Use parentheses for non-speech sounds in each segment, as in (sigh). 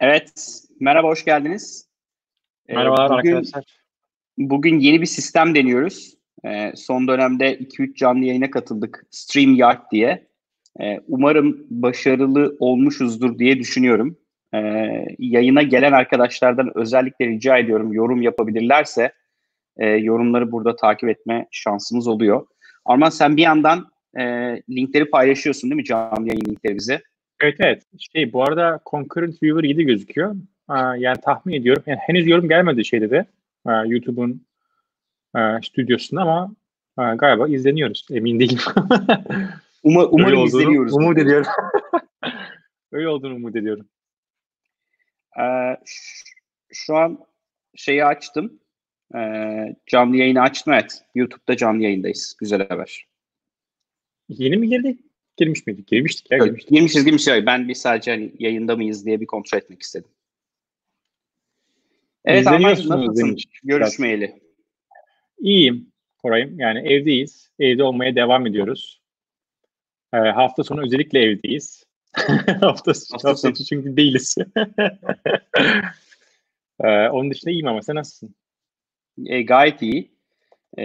Evet, merhaba, hoş geldiniz. Ee, Merhabalar bugün, arkadaşlar. Bugün yeni bir sistem deniyoruz. Ee, son dönemde 2-3 canlı yayına katıldık. StreamYard diye. Ee, umarım başarılı olmuşuzdur diye düşünüyorum. Ee, yayına gelen arkadaşlardan özellikle rica ediyorum yorum yapabilirlerse e, yorumları burada takip etme şansımız oluyor. Arman sen bir yandan e, linkleri paylaşıyorsun değil mi canlı yayın linkleri bize? Evet evet. Şey, bu arada Concurrent Viewer 7 gözüküyor. Aa, yani tahmin ediyorum. Yani henüz yorum gelmedi şeyde de. Aa, YouTube'un aa, stüdyosunda ama aa, galiba izleniyoruz. Emin değilim. (laughs) Uma, umarım olduğunu, izleniyoruz. Umut ediyorum. (laughs) Öyle olduğunu umut ediyorum. Ee, şu an şeyi açtım. Ee, canlı yayını açtım evet. YouTube'da canlı yayındayız. Güzel haber. Yeni mi girdik? Girmiş miydik? Girmiştik ya. Girmiştik. Girmişiz girmişiz. Ben bir sadece hani yayında mıyız diye bir kontrol etmek istedim. Evet ama nasılsın görüşmeyeli? İyiyim Koray'ım. Yani evdeyiz. Evde olmaya devam ediyoruz. Ee, hafta sonu özellikle evdeyiz. (laughs) hafta, hafta sonu çünkü değiliz. (laughs) ee, onun dışında iyiyim ama sen nasılsın? E, gayet iyi. E,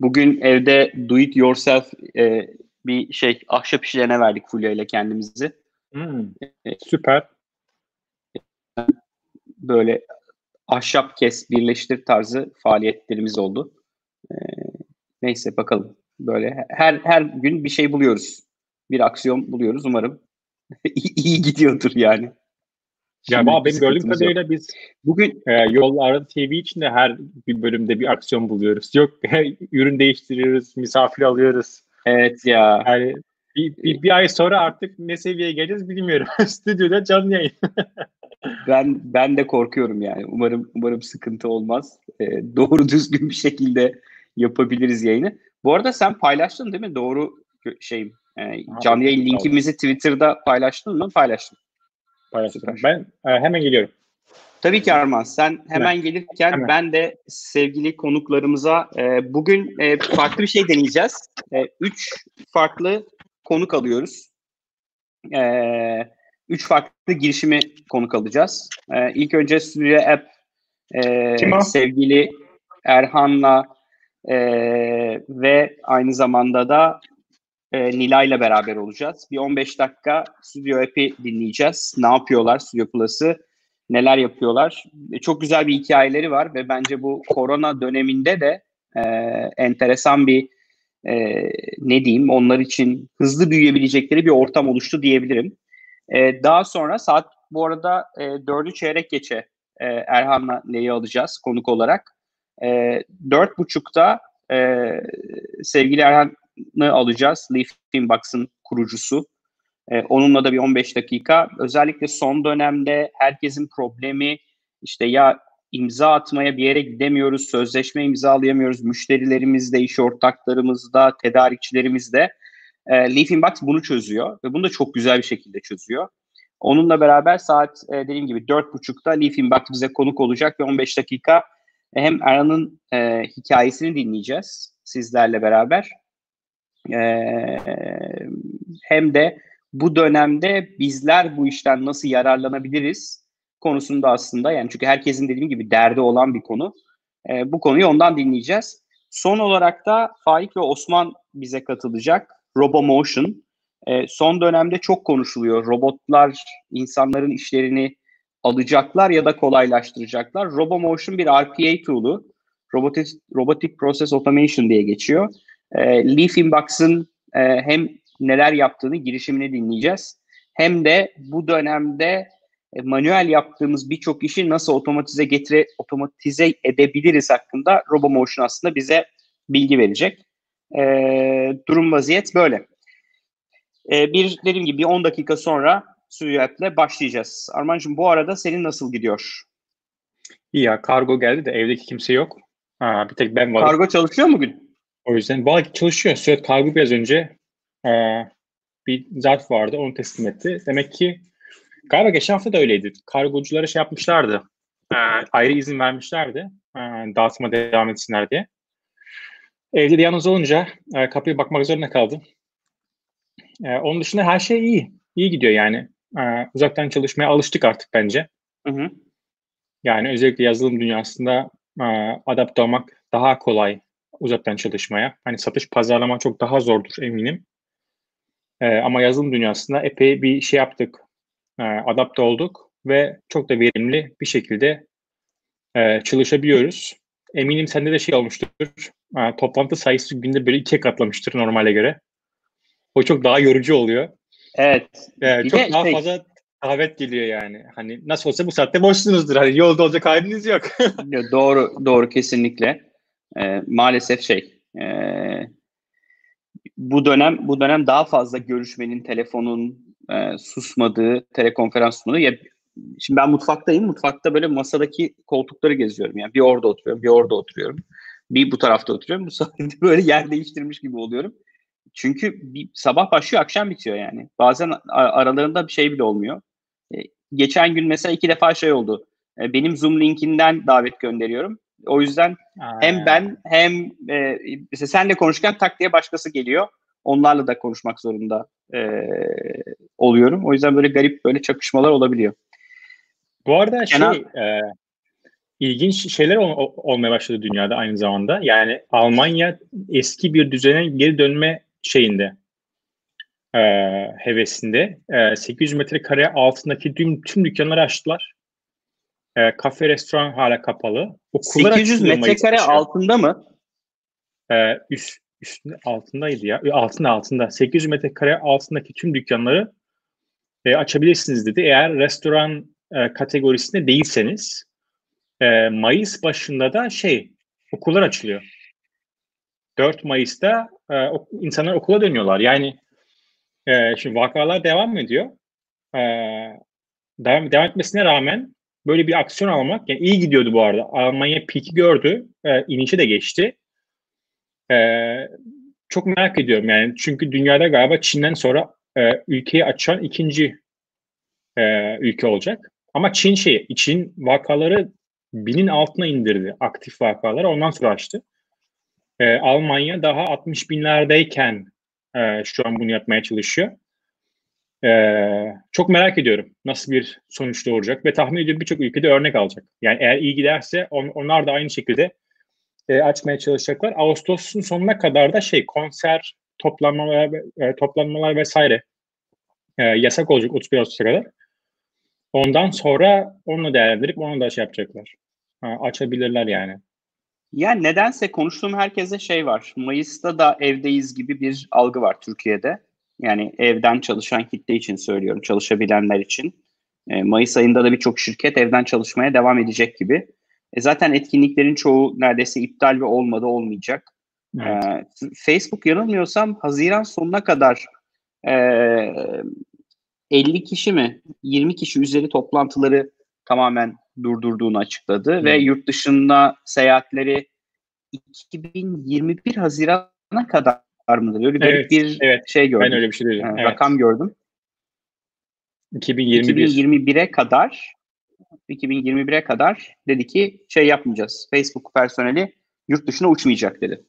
bugün evde do it yourself e, bir şey ahşap işlerine verdik Fulya ile kendimizi. Hmm, süper. Böyle ahşap kes birleştir tarzı faaliyetlerimiz oldu. Ee, neyse bakalım. Böyle her her gün bir şey buluyoruz. Bir aksiyon buluyoruz umarım. (laughs) iyi gidiyordur yani. Ya ama benim gördüğüm kadarıyla biz bugün e, Yollarda TV için de her bir bölümde bir aksiyon buluyoruz. Yok (laughs) ürün değiştiriyoruz, misafir alıyoruz. Evet ya. Yani bir, bir, bir ay sonra artık ne seviyeye geleceğiz bilmiyorum. (laughs) Stüdyoda canlı yayın. (laughs) ben ben de korkuyorum yani. Umarım umarım sıkıntı olmaz. Ee, doğru düzgün bir şekilde yapabiliriz yayını. Bu arada sen paylaştın değil mi? Doğru şey e, canlı yayın linkimizi Twitter'da paylaştın mı? Paylaştım. Paylaştım. Ben e, hemen geliyorum. Tabii ki Arman. Sen hemen, gelirken hemen. ben de sevgili konuklarımıza e, bugün e, farklı bir şey deneyeceğiz. E, üç farklı konuk alıyoruz. E, üç farklı girişimi konuk alacağız. E, ilk önce Studio App e, sevgili Erhan'la e, ve aynı zamanda da e, Nilay'la beraber olacağız. Bir 15 dakika Studio App'i dinleyeceğiz. Ne yapıyorlar Studio Plus'ı? Neler yapıyorlar. E, çok güzel bir hikayeleri var ve bence bu korona döneminde de e, enteresan bir e, ne diyeyim onlar için hızlı büyüyebilecekleri bir ortam oluştu diyebilirim. E, daha sonra saat bu arada e, dördü çeyrek geçe e, Erhan'la Leyi alacağız konuk olarak. E, dört buçukta e, sevgili Erhan'ı alacağız. Leaf Box'ın kurucusu. E, onunla da bir 15 dakika. Özellikle son dönemde herkesin problemi işte ya imza atmaya bir yere gidemiyoruz, sözleşme imzalayamıyoruz, müşterilerimizde, iş ortaklarımızda, tedarikçilerimizde. E, Leafing Box bunu çözüyor ve bunu da çok güzel bir şekilde çözüyor. Onunla beraber saat e, dediğim gibi 4.30'da Leafing Box bize konuk olacak ve 15 dakika e, hem Erhan'ın e, hikayesini dinleyeceğiz sizlerle beraber. E, hem de bu dönemde bizler bu işten nasıl yararlanabiliriz konusunda aslında yani çünkü herkesin dediğim gibi derdi olan bir konu. E, bu konuyu ondan dinleyeceğiz. Son olarak da Faik ve Osman bize katılacak. RoboMotion. E, son dönemde çok konuşuluyor. Robotlar insanların işlerini alacaklar ya da kolaylaştıracaklar. RoboMotion bir RPA tool'u. Robotic, Robotic Process Automation diye geçiyor. E, Leaf Inbox'ın e, hem neler yaptığını, girişimini dinleyeceğiz. Hem de bu dönemde e, manuel yaptığımız birçok işi nasıl otomatize getire, otomatize edebiliriz hakkında RoboMotion aslında bize bilgi verecek. E, durum vaziyet böyle. E, bir dediğim gibi 10 dakika sonra Suyaat'le başlayacağız. Armancığım bu arada senin nasıl gidiyor? İyi ya kargo geldi de evdeki kimse yok. Ha, bir tek ben varım. Kargo çalışıyor mu bugün? O yüzden bayağı çalışıyor. Sürat kargo biraz önce e, bir zarf vardı onu teslim etti. Demek ki galiba geçen hafta da öyleydi. Kargoculara şey yapmışlardı. E, ayrı izin vermişlerdi. E, dağıtıma devam etsinler diye. Evde de yalnız olunca e, kapıya bakmak zorunda kaldım. E, onun dışında her şey iyi. İyi gidiyor yani. E, uzaktan çalışmaya alıştık artık bence. Hı hı. Yani özellikle yazılım dünyasında e, adapte olmak daha kolay uzaktan çalışmaya. Hani satış pazarlama çok daha zordur eminim. E, ama yazılım dünyasında epey bir şey yaptık. E, adapte olduk ve çok da verimli bir şekilde e, çalışabiliyoruz. Eminim sende de şey olmuştur. E, toplantı sayısı günde böyle ikiye katlamıştır normale göre. O çok daha yorucu oluyor. Evet. E, çok daha şey, fazla davet geliyor yani. Hani nasıl olsa bu saatte boşsunuzdur. Hani yolda olacak haliniz yok. doğru, doğru kesinlikle. E, maalesef şey e, bu dönem bu dönem daha fazla görüşmenin, telefonun e, susmadığı, telekonferans sunmadığı. Ya, şimdi ben mutfaktayım. Mutfakta böyle masadaki koltukları geziyorum. Yani bir orada oturuyorum, bir orada oturuyorum. Bir bu tarafta oturuyorum. Bu (laughs) sayede böyle yer değiştirmiş gibi oluyorum. Çünkü bir sabah başlıyor, akşam bitiyor yani. Bazen aralarında bir şey bile olmuyor. E, geçen gün mesela iki defa şey oldu. E, benim Zoom linkinden davet gönderiyorum. O yüzden Aa. hem ben hem e, mesela senle konuşurken tak diye başkası geliyor. Onlarla da konuşmak zorunda e, oluyorum. O yüzden böyle garip böyle çakışmalar olabiliyor. Bu arada Kenan, şey e, ilginç şeyler ol, olmaya başladı dünyada aynı zamanda. Yani Almanya eski bir düzene geri dönme şeyinde e, hevesinde. E, 800 metrekare altındaki tüm, tüm dükkanları açtılar. E, kafe, restoran hala kapalı. Okullar 800 metrekare altında mı? E, üst, üstünde altındaydı ya. Altında altında. 800 metrekare altındaki tüm dükkanları e, açabilirsiniz dedi. Eğer restoran e, kategorisinde değilseniz e, Mayıs başında da şey okullar açılıyor. 4 Mayıs'ta e, insanlar okula dönüyorlar. Yani e, şimdi vakalar devam ediyor. E, devam, devam etmesine rağmen böyle bir aksiyon almak, yani iyi gidiyordu bu arada. Almanya piki gördü, e, inişi de geçti. E, çok merak ediyorum yani çünkü dünyada galiba Çin'den sonra e, ülkeyi açan ikinci e, ülke olacak. Ama Çin şey, Çin vakaları binin altına indirdi aktif vakaları ondan sonra açtı. E, Almanya daha 60 binlerdeyken e, şu an bunu yapmaya çalışıyor. E, çok merak ediyorum nasıl bir sonuç doğuracak ve tahmin ediyorum birçok ülkede örnek alacak. Yani eğer iyi giderse on, onlar da aynı şekilde e, açmaya çalışacaklar. Ağustos'un sonuna kadar da şey konser, toplanmalar, e, toplanmalar vesaire e, yasak olacak 31 Ağustos'a kadar. Ondan sonra onu değerlendirip onu da şey yapacaklar. Ha, açabilirler yani. Yani nedense konuştuğum herkese şey var. Mayıs'ta da evdeyiz gibi bir algı var Türkiye'de. Yani evden çalışan kitle için söylüyorum, çalışabilenler için. E, Mayıs ayında da birçok şirket evden çalışmaya devam edecek gibi. E, zaten etkinliklerin çoğu neredeyse iptal ve olmadı olmayacak. Evet. E, Facebook yanılmıyorsam Haziran sonuna kadar e, 50 kişi mi 20 kişi üzeri toplantıları tamamen durdurduğunu açıkladı hmm. ve yurt dışında seyahatleri 2021 Haziran'a kadar mıdır? Öyle evet, bir evet. şey gördüm. Ben öyle bir şey duydum. Yani evet. Rakam gördüm. 2021. 2021'e kadar 2021'e kadar dedi ki şey yapmayacağız. Facebook personeli yurt dışına uçmayacak dedi.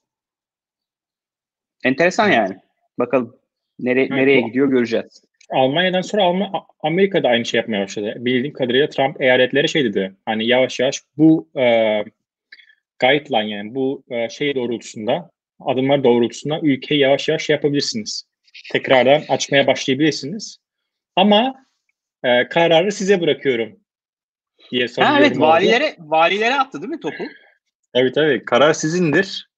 Enteresan yani. Bakalım nere, evet, nereye bu. gidiyor göreceğiz. Almanya'dan sonra Alman, Amerika da aynı şey yapmaya başladı. Bildiğim kadarıyla Trump eyaletleri şey dedi. Hani yavaş yavaş bu e, guideline yani bu e, şey doğrultusunda adımlar doğrultusunda ülkeyi yavaş yavaş şey yapabilirsiniz. Tekrardan açmaya başlayabilirsiniz. Ama e, kararı size bırakıyorum diye son ha, Evet valilere, valilere attı değil mi topu? Evet tabii. Karar sizindir.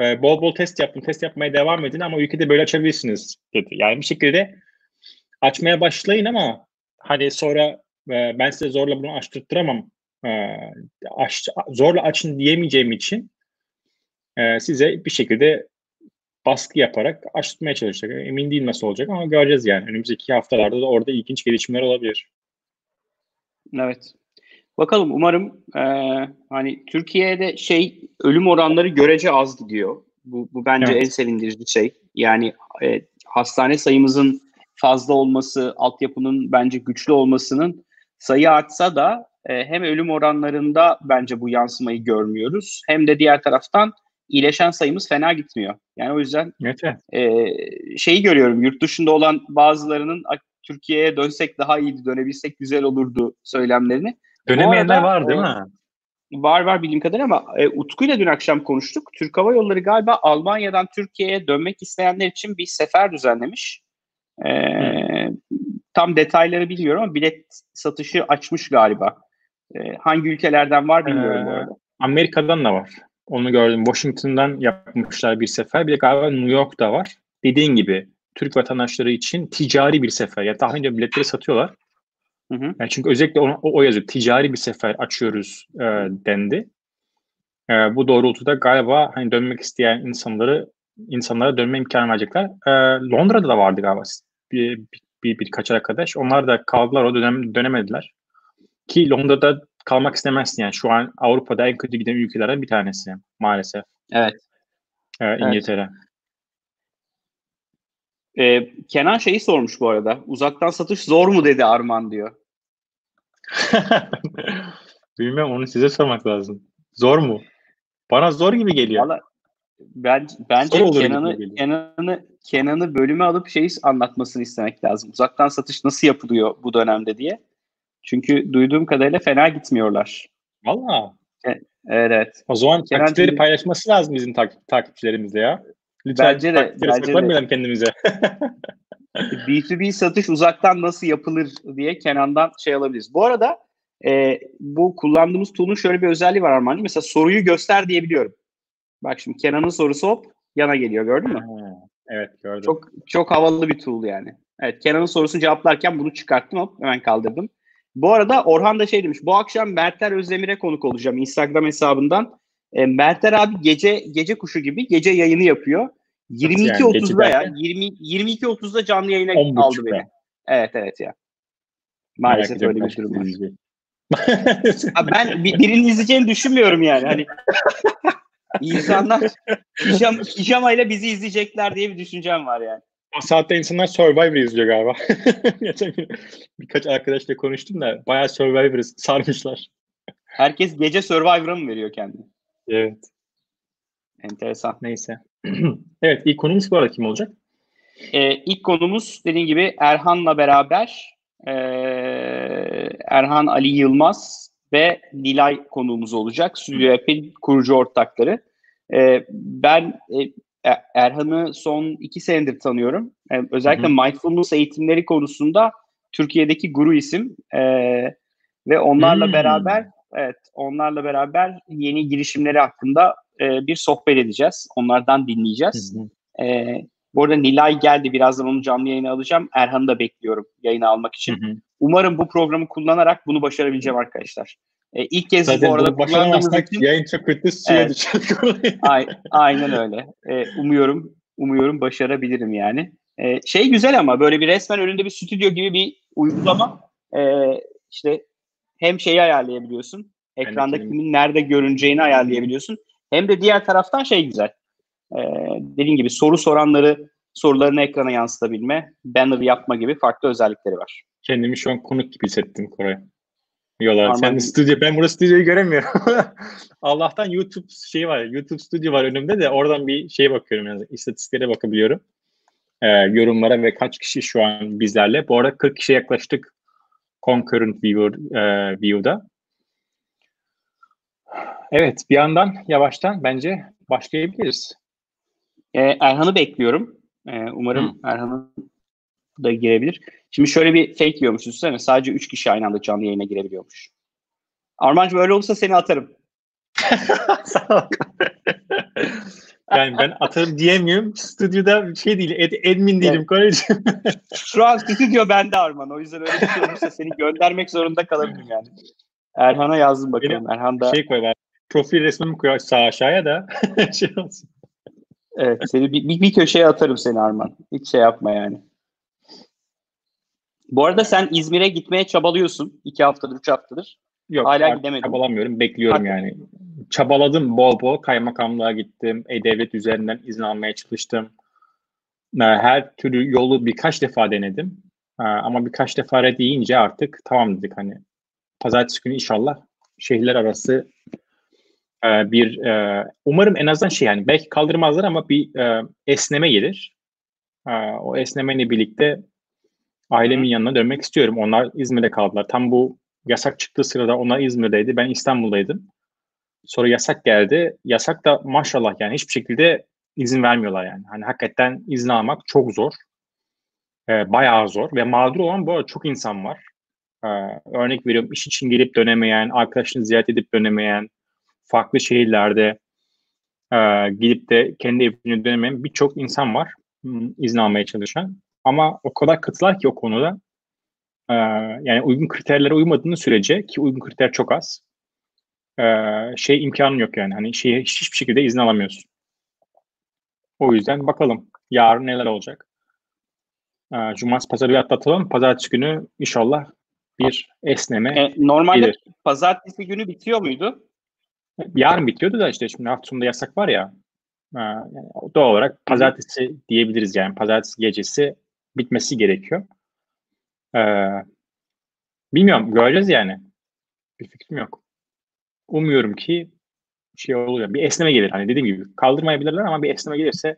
E, bol bol test yapın. Test yapmaya devam edin ama ülkede böyle açabilirsiniz dedi. Yani bir şekilde açmaya başlayın ama hani sonra e, ben size zorla bunu açtırttıramam. E, aç, zorla açın diyemeyeceğim için e, size bir şekilde baskı yaparak açtırmaya çalışacak. Emin değilim nasıl olacak ama göreceğiz yani. Önümüzdeki haftalarda da orada ilginç gelişmeler olabilir. Evet. Bakalım umarım e, hani Türkiye'de şey ölüm oranları görece az gidiyor. Bu, bu bence evet. en sevindirici şey. Yani e, hastane sayımızın fazla olması, altyapının bence güçlü olmasının sayı artsa da e, hem ölüm oranlarında bence bu yansımayı görmüyoruz. Hem de diğer taraftan iyileşen sayımız fena gitmiyor. Yani o yüzden evet. e, şeyi görüyorum yurt dışında olan bazılarının Türkiye'ye dönsek daha iyiydi, dönebilsek güzel olurdu söylemlerini. Dönemeyenler arada, var değil e, mi? Var var bildiğim kadarıyla ama e, Utku ile dün akşam konuştuk. Türk Hava Yolları galiba Almanya'dan Türkiye'ye dönmek isteyenler için bir sefer düzenlemiş. E, tam detayları bilmiyorum ama bilet satışı açmış galiba. E, hangi ülkelerden var bilmiyorum ee, bu arada. Amerika'dan da var. Onu gördüm. Washington'dan yapmışlar bir sefer. Bir de galiba New York'ta var. Dediğin gibi Türk vatandaşları için ticari bir sefer. Ya daha önce biletleri satıyorlar. Hı hı. Yani çünkü özellikle o, o yazıyor. Ticari bir sefer açıyoruz e, dendi. E, bu doğrultuda galiba hani dönmek isteyen insanları insanlara dönme imkanı verecekler. E, Londra'da da vardı galiba bir, bir, bir birkaç arkadaş. Onlar da kaldılar o dönem dönemediler. Ki Londra'da kalmak istemezsin yani. Şu an Avrupa'da en kötü giden ülkelerden bir tanesi maalesef. Evet. Ee, İngiltere. Evet. Ee, Kenan şeyi sormuş bu arada. Uzaktan satış zor mu dedi Arman diyor. (laughs) Bilmem onu size sormak lazım. Zor mu? Bana zor gibi geliyor. Valla ben, bence Kenan'ı Kenan'ı Kenan'ı bölüme alıp şeyi anlatmasını istemek lazım. Uzaktan satış nasıl yapılıyor bu dönemde diye. Çünkü duyduğum kadarıyla fena gitmiyorlar. Valla. Evet. evet. O zaman Kenan taktikleri paylaşması lazım bizim tak- takipçilerimizle ya. Lütfen bence de, bence de. kendimize. B2B satış uzaktan nasıl yapılır diye Kenan'dan şey alabiliriz. Bu arada e, bu kullandığımız tool'un şöyle bir özelliği var Armancığım. Mesela soruyu göster diyebiliyorum. Bak şimdi Kenan'ın sorusu hop yana geliyor gördün mü? evet gördüm. Çok çok havalı bir tool yani. Evet Kenan'ın sorusunu cevaplarken bunu çıkarttım hop hemen kaldırdım. Bu arada Orhan da şey demiş. Bu akşam Mertler Özdemir'e konuk olacağım Instagram hesabından. E, Mertler abi gece gece kuşu gibi gece yayını yapıyor. 22.30'da yani, ya. 20 22.30'da canlı yayına aldı beni. Evet evet ya. Maalesef öyle bir durum var. (laughs) ben birini izleyeceğini düşünmüyorum yani. Hani (laughs) insanlar pijama, pijamayla bizi izleyecekler diye bir düşüncem var yani. O saatte insanlar Survivor izliyor galiba. (laughs) Geçen gün birkaç arkadaşla konuştum da bayağı Survivor'ı sarmışlar. Herkes gece Survivor'a mı veriyor kendini? Evet. Enteresan. Neyse. (clears throat) evet ilk konumuz bu arada kim olacak? Ee, ilk konumuz dediğim gibi Erhan'la beraber e, Erhan Ali Yılmaz ve Nilay konuğumuz olacak. Studio App'in kurucu ortakları. E, ben e, Erhan'ı son iki senedir tanıyorum. E, özellikle hı hı. mindfulness eğitimleri konusunda Türkiye'deki guru isim e, ve onlarla hmm. beraber evet onlarla beraber yeni girişimleri hakkında e, bir sohbet edeceğiz. Onlardan dinleyeceğiz. Hı hı. E, bu arada Nilay geldi. Birazdan onu canlı yayına alacağım. Erhan'ı da bekliyorum yayına almak için. Hı hı. Umarım bu programı kullanarak bunu başarabileceğim arkadaşlar. E, ilk kez Zaten bu arada kullandığımız için... Yayın çok kötü suya evet. (laughs) aynen öyle. E, umuyorum umuyorum başarabilirim yani. E, şey güzel ama böyle bir resmen önünde bir stüdyo gibi bir uygulama. E, işte hem şeyi ayarlayabiliyorsun. Ekranda kimin nerede görüneceğini ayarlayabiliyorsun. Hem de diğer taraftan şey güzel. E, dediğim gibi soru soranları sorularını ekrana yansıtabilme, banner yapma gibi farklı özellikleri var. Kendimi şu an konuk gibi hissettim Koray. Yola. Sen stüdyo. Ben burada stüdyoyu göremiyorum. (laughs) Allah'tan YouTube şey var. YouTube stüdyo var önümde de oradan bir şeye bakıyorum. Yani istatistiklere bakabiliyorum. Ee, yorumlara ve kaç kişi şu an bizlerle. Bu arada 40 kişiye yaklaştık concurrent viewer, e, view'da. Evet bir yandan yavaştan bence başlayabiliriz. Ee, Erhan'ı bekliyorum. Ee, umarım Erhan'ın da girebilir. Şimdi şöyle bir fake yiyormuş üstüne. Sadece 3 kişi aynı anda canlı yayına girebiliyormuş. Armancığım öyle olursa seni atarım. (laughs) yani ben atarım diyemiyorum. Stüdyoda şey değil, ed, admin değilim evet. (laughs) Şu an stüdyo bende Arman. O yüzden öyle bir şey olursa seni göndermek zorunda kalabilirim yani. Erhan'a yazdım bakalım. Benim Erhan da... Şey koy ben. Profil resmimi koy sağ aşağıya da (laughs) şey olsun. Evet, seni bir, bir, bir köşeye atarım seni Arman. Hiç şey yapma yani. Bu arada sen İzmir'e gitmeye çabalıyorsun. iki haftadır, üç haftadır. Yok, Hala gidemedim. Çabalamıyorum. Bekliyorum Hakikaten. yani. Çabaladım bol bol. Kaymakamlığa gittim. E-Devlet üzerinden izin almaya çalıştım. Ee, her türlü yolu birkaç defa denedim. Ee, ama birkaç defa red deyince artık tamam dedik hani. Pazartesi günü inşallah şehirler arası e, bir e, umarım en azından şey yani belki kaldırmazlar ama bir e, esneme gelir. O esnemeyle birlikte ailemin yanına dönmek istiyorum. Onlar İzmir'de kaldılar. Tam bu yasak çıktığı sırada onlar İzmir'deydi. Ben İstanbul'daydım. Sonra yasak geldi. Yasak da maşallah yani hiçbir şekilde izin vermiyorlar yani. Hani hakikaten izin almak çok zor. Ee, bayağı zor ve mağdur olan bu arada çok insan var. Ee, örnek veriyorum iş için gelip dönemeyen, arkadaşını ziyaret edip dönemeyen, farklı şehirlerde e, gidip de kendi evine dönemeyen birçok insan var izin almaya çalışan. Ama o kadar katılar ki o konuda e, yani uygun kriterlere uymadığını sürece ki uygun kriter çok az e, şey imkanın yok yani. Hani şey, hiçbir şekilde izin alamıyorsun. O yüzden bakalım yarın neler olacak. E, Cumartesi pazarı bir atlatalım. Pazartesi günü inşallah bir esneme e, Normalde gelir. pazartesi günü bitiyor muydu? Yarın bitiyordu da işte şimdi hafta sonunda yasak var ya. E, yani doğal olarak pazartesi diyebiliriz yani. Pazartesi gecesi bitmesi gerekiyor. E, bilmiyorum göreceğiz yani. Bir fikrim yok. Umuyorum ki şey oluyor. Bir esneme gelir. Hani dediğim gibi kaldırmayabilirler ama bir esneme gelirse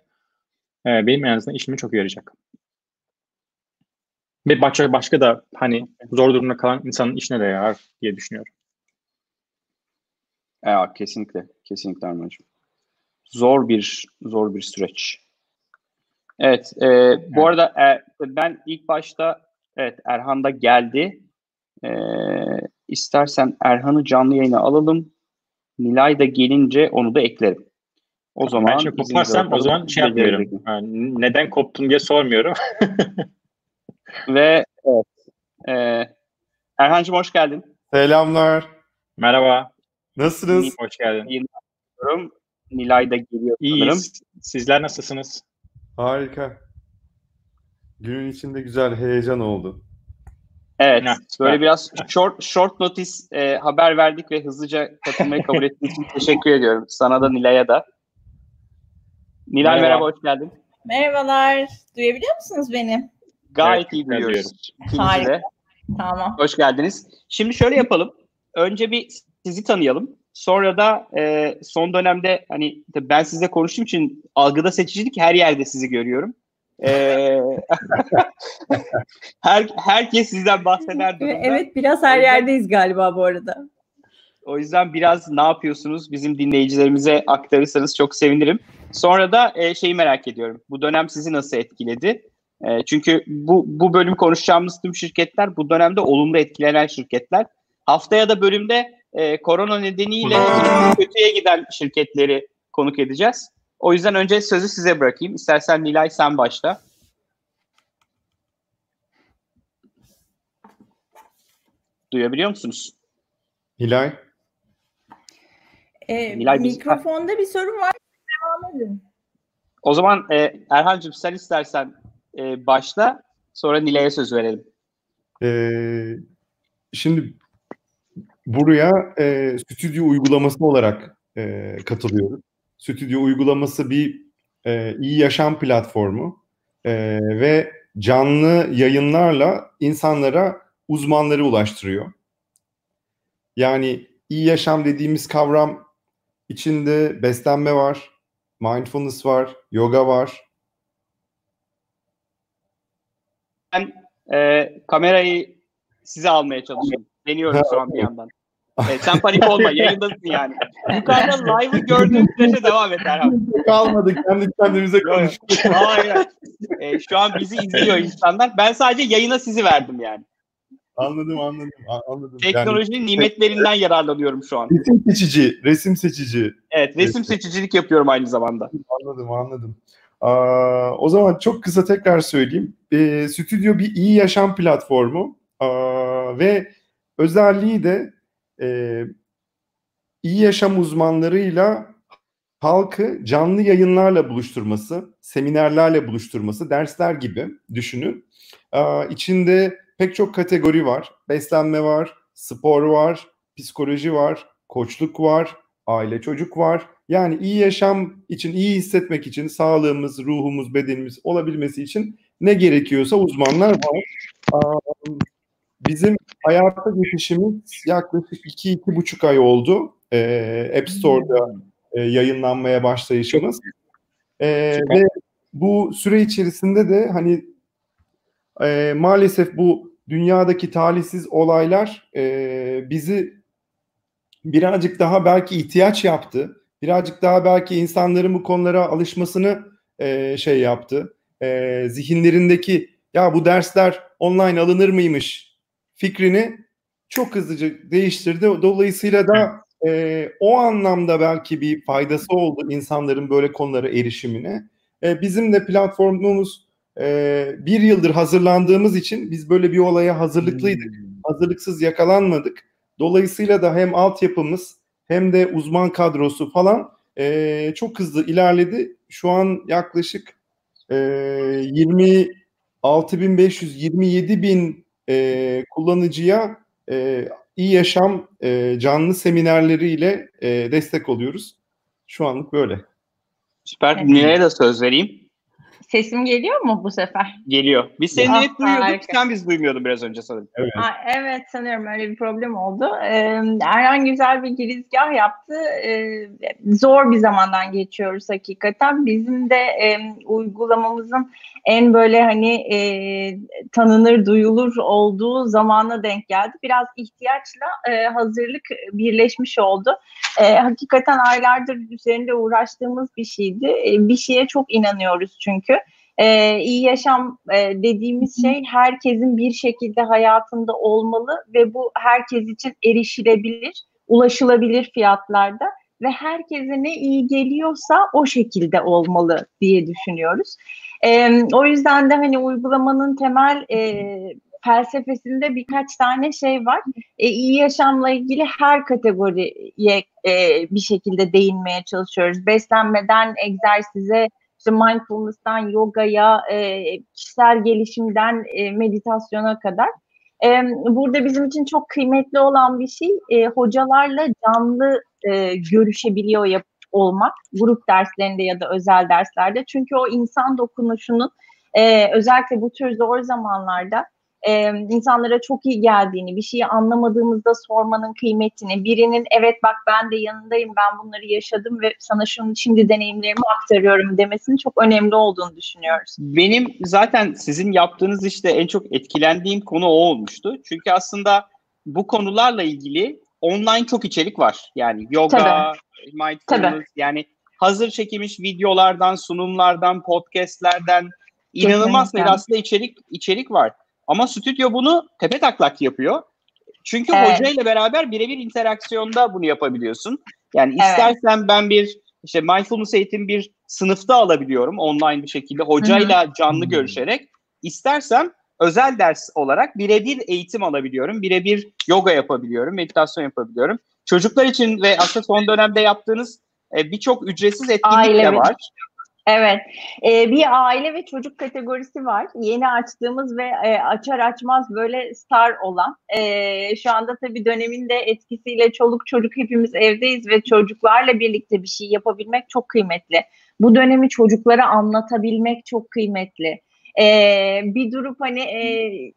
e, benim en azından işimi çok yarayacak. Ve başka, başka da hani zor durumda kalan insanın işine de yarar diye düşünüyorum. Evet, kesinlikle. Kesinlikle Armağan'cığım. Zor bir zor bir süreç. Evet. E, bu arada e, ben ilk başta evet Erhan da geldi. E, istersen Erhan'ı canlı yayına alalım. Nilay da gelince onu da eklerim. O zaman ben şimdi koparsam o zaman şey yapmıyorum. Yani neden koptun diye sormuyorum. (laughs) Ve evet. E, Erhan'cığım hoş geldin. Selamlar. Merhaba. Nasılsınız? Hoş geldin. Nilay da geliyor İyiyiz. sanırım. Sizler nasılsınız? Harika. Günün içinde güzel heyecan oldu. Evet, böyle biraz short short notice e, haber verdik ve hızlıca katılmayı kabul ettiğin için (laughs) teşekkür ediyorum. Sana da Nilay'a da. Nilay merhaba. merhaba, hoş geldin. Merhabalar, duyabiliyor musunuz beni? Gayet evet, iyi duyuyoruz. Harika. Tamam. Hoş geldiniz. Şimdi şöyle yapalım. Önce bir sizi tanıyalım. Sonra da e, son dönemde hani ben sizle konuştuğum için algıda seçicilik her yerde sizi görüyorum. Ee, (laughs) her, herkes sizden bahseder durumda. Evet biraz her yerdeyiz galiba bu arada. O yüzden biraz ne yapıyorsunuz bizim dinleyicilerimize aktarırsanız çok sevinirim. Sonra da e, şeyi merak ediyorum. Bu dönem sizi nasıl etkiledi? E, çünkü bu, bu bölüm konuşacağımız tüm şirketler bu dönemde olumlu etkilenen şirketler. Haftaya da bölümde e, korona nedeniyle kötüye giden şirketleri konuk edeceğiz. O yüzden önce sözü size bırakayım. İstersen Nilay sen başla. Duyabiliyor musunuz? Nilay? Ee, Nilay mikrofonda bir sorun var. Devam edin. O zaman e, Erhan'cığım sen istersen e, başla. Sonra Nilay'a söz verelim. Ee, şimdi buraya e, stüdyo uygulaması olarak e, katılıyoruz. Stüdyo uygulaması bir e, iyi yaşam platformu e, ve canlı yayınlarla insanlara uzmanları ulaştırıyor. Yani iyi yaşam dediğimiz kavram içinde beslenme var, mindfulness var, yoga var. Ben e, kamerayı size almaya çalışıyorum. Deniyorum şu an bir yandan. Evet, sen panik olma (laughs) yayındasın yani. Yukarıda live'ı gördüğün sürece devam et Erhan. Kalmadı kendi kendimize konuştuk. Hayır. E, şu an bizi izliyor insanlar. Ben sadece yayına sizi verdim yani. Anladım anladım anladım. Teknolojinin yani, nimetlerinden yararlanıyorum şu an. Resim seçici, resim seçici. Evet, resim, resim. seçicilik yapıyorum aynı zamanda. Anladım anladım. Aa, o zaman çok kısa tekrar söyleyeyim. E, Stüdyo bir iyi yaşam platformu Aa, ve özelliği de e, iyi yaşam uzmanlarıyla halkı canlı yayınlarla buluşturması, seminerlerle buluşturması, dersler gibi düşünün. Ee, içinde pek çok kategori var. Beslenme var, spor var, psikoloji var, koçluk var, aile çocuk var. Yani iyi yaşam için, iyi hissetmek için, sağlığımız, ruhumuz, bedenimiz olabilmesi için ne gerekiyorsa uzmanlar var. Bizim hayata geçişimiz yaklaşık 2-2,5 ay oldu. Ee, App Store'da e, yayınlanmaya başlayışımız. Ee, ve bu süre içerisinde de hani e, maalesef bu dünyadaki talihsiz olaylar e, bizi birazcık daha belki ihtiyaç yaptı. Birazcık daha belki insanların bu konulara alışmasını e, şey yaptı. E, zihinlerindeki ya bu dersler online alınır mıymış fikrini çok hızlıca değiştirdi. Dolayısıyla da e, o anlamda belki bir faydası oldu insanların böyle konulara erişimine. E, bizim de platformumuz e, bir yıldır hazırlandığımız için biz böyle bir olaya hazırlıklıydık. Hmm. Hazırlıksız yakalanmadık. Dolayısıyla da hem altyapımız hem de uzman kadrosu falan e, çok hızlı ilerledi. Şu an yaklaşık e, 26.500 bin e, kullanıcıya e, iyi yaşam e, canlı seminerleriyle e, destek oluyoruz. Şu anlık böyle. Süper. Evet. Nilay'a da söz vereyim. Sesim geliyor mu bu sefer? Geliyor. Biz seni ah, hep duyuyorduk. Harika. Sen biz duymuyordun biraz önce sanırım. Evet. Ha, evet sanıyorum öyle bir problem oldu. Ee, Erhan güzel bir girizgah yaptı. Ee, zor bir zamandan geçiyoruz hakikaten. Bizim de e, uygulamamızın en böyle hani e, tanınır, duyulur olduğu zamana denk geldi. Biraz ihtiyaçla e, hazırlık birleşmiş oldu. E, hakikaten aylardır üzerinde uğraştığımız bir şeydi. E, bir şeye çok inanıyoruz çünkü. E, iyi yaşam e, dediğimiz şey herkesin bir şekilde hayatında olmalı ve bu herkes için erişilebilir, ulaşılabilir fiyatlarda ve herkese ne iyi geliyorsa o şekilde olmalı diye düşünüyoruz. E, o yüzden de hani uygulamanın temel e, felsefesinde birkaç tane şey var. E, iyi yaşamla ilgili her kategoriye e, bir şekilde değinmeye çalışıyoruz. Beslenmeden egzersize, işte mindfulness'tan yogaya, e, kişisel gelişimden e, meditasyona kadar. E, burada bizim için çok kıymetli olan bir şey e, hocalarla canlı e, görüşebiliyor olmak grup derslerinde ya da özel derslerde. Çünkü o insan dokunuşunun e, özellikle bu tür zor zamanlarda e, insanlara çok iyi geldiğini, bir şeyi anlamadığımızda sormanın kıymetini, birinin evet bak ben de yanındayım, ben bunları yaşadım ve sana şunu şimdi deneyimlerimi aktarıyorum demesinin çok önemli olduğunu düşünüyoruz. Benim zaten sizin yaptığınız işte en çok etkilendiğim konu o olmuştu. Çünkü aslında bu konularla ilgili online çok içerik var. Yani yoga, Tabii. mindfulness Tabii. yani hazır çekilmiş videolardan, sunumlardan, podcastlerden inanılmaz sayıda aslında içerik içerik var. Ama stüdyo bunu tepe taklak yapıyor. Çünkü evet. hoca ile beraber birebir interaksiyonda bunu yapabiliyorsun. Yani istersen evet. ben bir işte mindfulness eğitim bir sınıfta alabiliyorum online bir şekilde hocayla Hı-hı. canlı Hı-hı. görüşerek. İstersem özel ders olarak birebir eğitim alabiliyorum. Birebir yoga yapabiliyorum, meditasyon yapabiliyorum. Çocuklar için ve aslında son dönemde yaptığınız e, birçok ücretsiz etkinlik Aile de var. Evet, ee, bir aile ve çocuk kategorisi var. Yeni açtığımız ve e, açar açmaz böyle star olan. E, şu anda tabii dönemin de etkisiyle çoluk çocuk hepimiz evdeyiz ve çocuklarla birlikte bir şey yapabilmek çok kıymetli. Bu dönemi çocuklara anlatabilmek çok kıymetli e, bir durup hani e,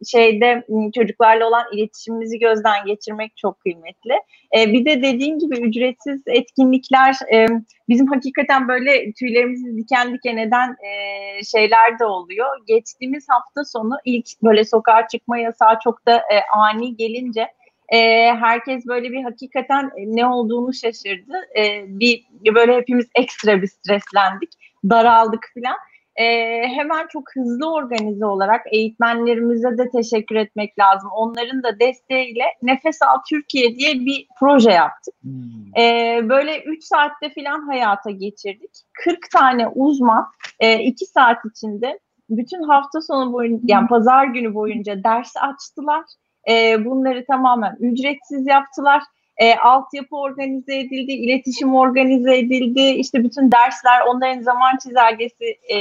şeyde çocuklarla olan iletişimimizi gözden geçirmek çok kıymetli. E, bir de dediğim gibi ücretsiz etkinlikler e, bizim hakikaten böyle tüylerimizi diken diken eden e, şeyler de oluyor. Geçtiğimiz hafta sonu ilk böyle sokağa çıkma yasağı çok da e, ani gelince e, herkes böyle bir hakikaten ne olduğunu şaşırdı. E, bir böyle hepimiz ekstra bir streslendik, daraldık filan e, hemen çok hızlı organize olarak eğitmenlerimize de teşekkür etmek lazım. Onların da desteğiyle Nefes Al Türkiye diye bir proje yaptık. Hmm. E, böyle 3 saatte falan hayata geçirdik. 40 tane uzman 2 e, saat içinde bütün hafta sonu boyunca yani pazar günü boyunca ders açtılar. E, bunları tamamen ücretsiz yaptılar e, altyapı organize edildi, iletişim organize edildi, işte bütün dersler, onların zaman çizelgesi e,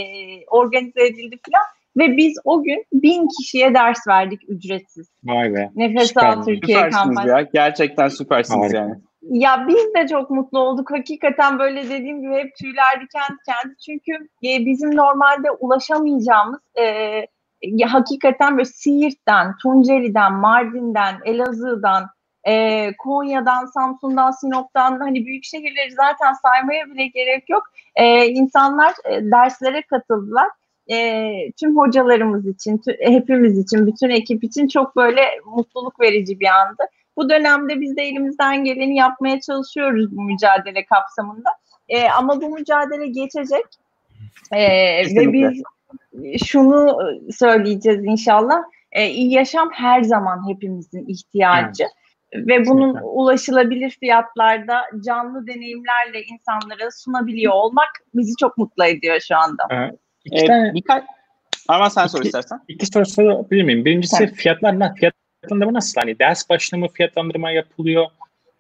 organize edildi falan. Ve biz o gün bin kişiye ders verdik ücretsiz. Vay be. Nefes Al Türkiye kampanyası. ya. Gerçekten süpersiniz Harika. yani. Ya biz de çok mutlu olduk. Hakikaten böyle dediğim gibi hep tüyler diken diken. Çünkü e, bizim normalde ulaşamayacağımız e, hakikaten böyle Siirt'ten, Tunceli'den, Mardin'den, Elazığ'dan, e, Konya'dan, Samsun'dan, Sinop'tan hani büyük şehirleri zaten saymaya bile gerek yok. E, insanlar e, derslere katıldılar e, tüm hocalarımız için, tüm, hepimiz için, bütün ekip için çok böyle mutluluk verici bir andı. Bu dönemde biz de elimizden geleni yapmaya çalışıyoruz bu mücadele kapsamında. E, ama bu mücadele geçecek. E, ve biz şunu söyleyeceğiz inşallah. E, iyi yaşam her zaman hepimizin ihtiyacı. Evet. Ve bunun Kesinlikle. ulaşılabilir fiyatlarda canlı deneyimlerle insanlara sunabiliyor olmak bizi çok mutlu ediyor şu anda. Evet. İki ee, tane... Birkaç... Ama sen sor istersen. İki soru sorabilir miyim? Birincisi Tabii. fiyatlar ne? Fiyatlandırma nasıl? Hani ders başına mı fiyatlandırma yapılıyor?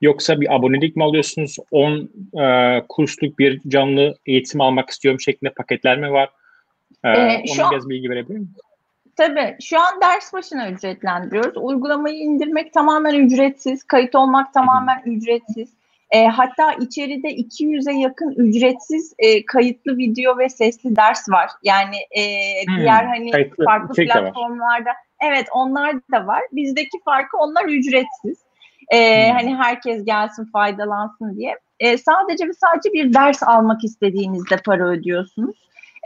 Yoksa bir abonelik mi alıyorsunuz? 10 e, kursluk bir canlı eğitim almak istiyorum şeklinde paketler mi var? E, ee, ona biraz bilgi verebilir miyim? Tabii. Şu an ders başına ücretlendiriyoruz. Uygulamayı indirmek tamamen ücretsiz. Kayıt olmak tamamen ücretsiz. E, hatta içeride 200'e yakın ücretsiz e, kayıtlı video ve sesli ders var. Yani e, hmm, diğer hani kayıtlı, farklı platformlarda evet onlar da var. Bizdeki farkı onlar ücretsiz. E, hmm. Hani herkes gelsin faydalansın diye. E, sadece ve sadece bir ders almak istediğinizde para ödüyorsunuz.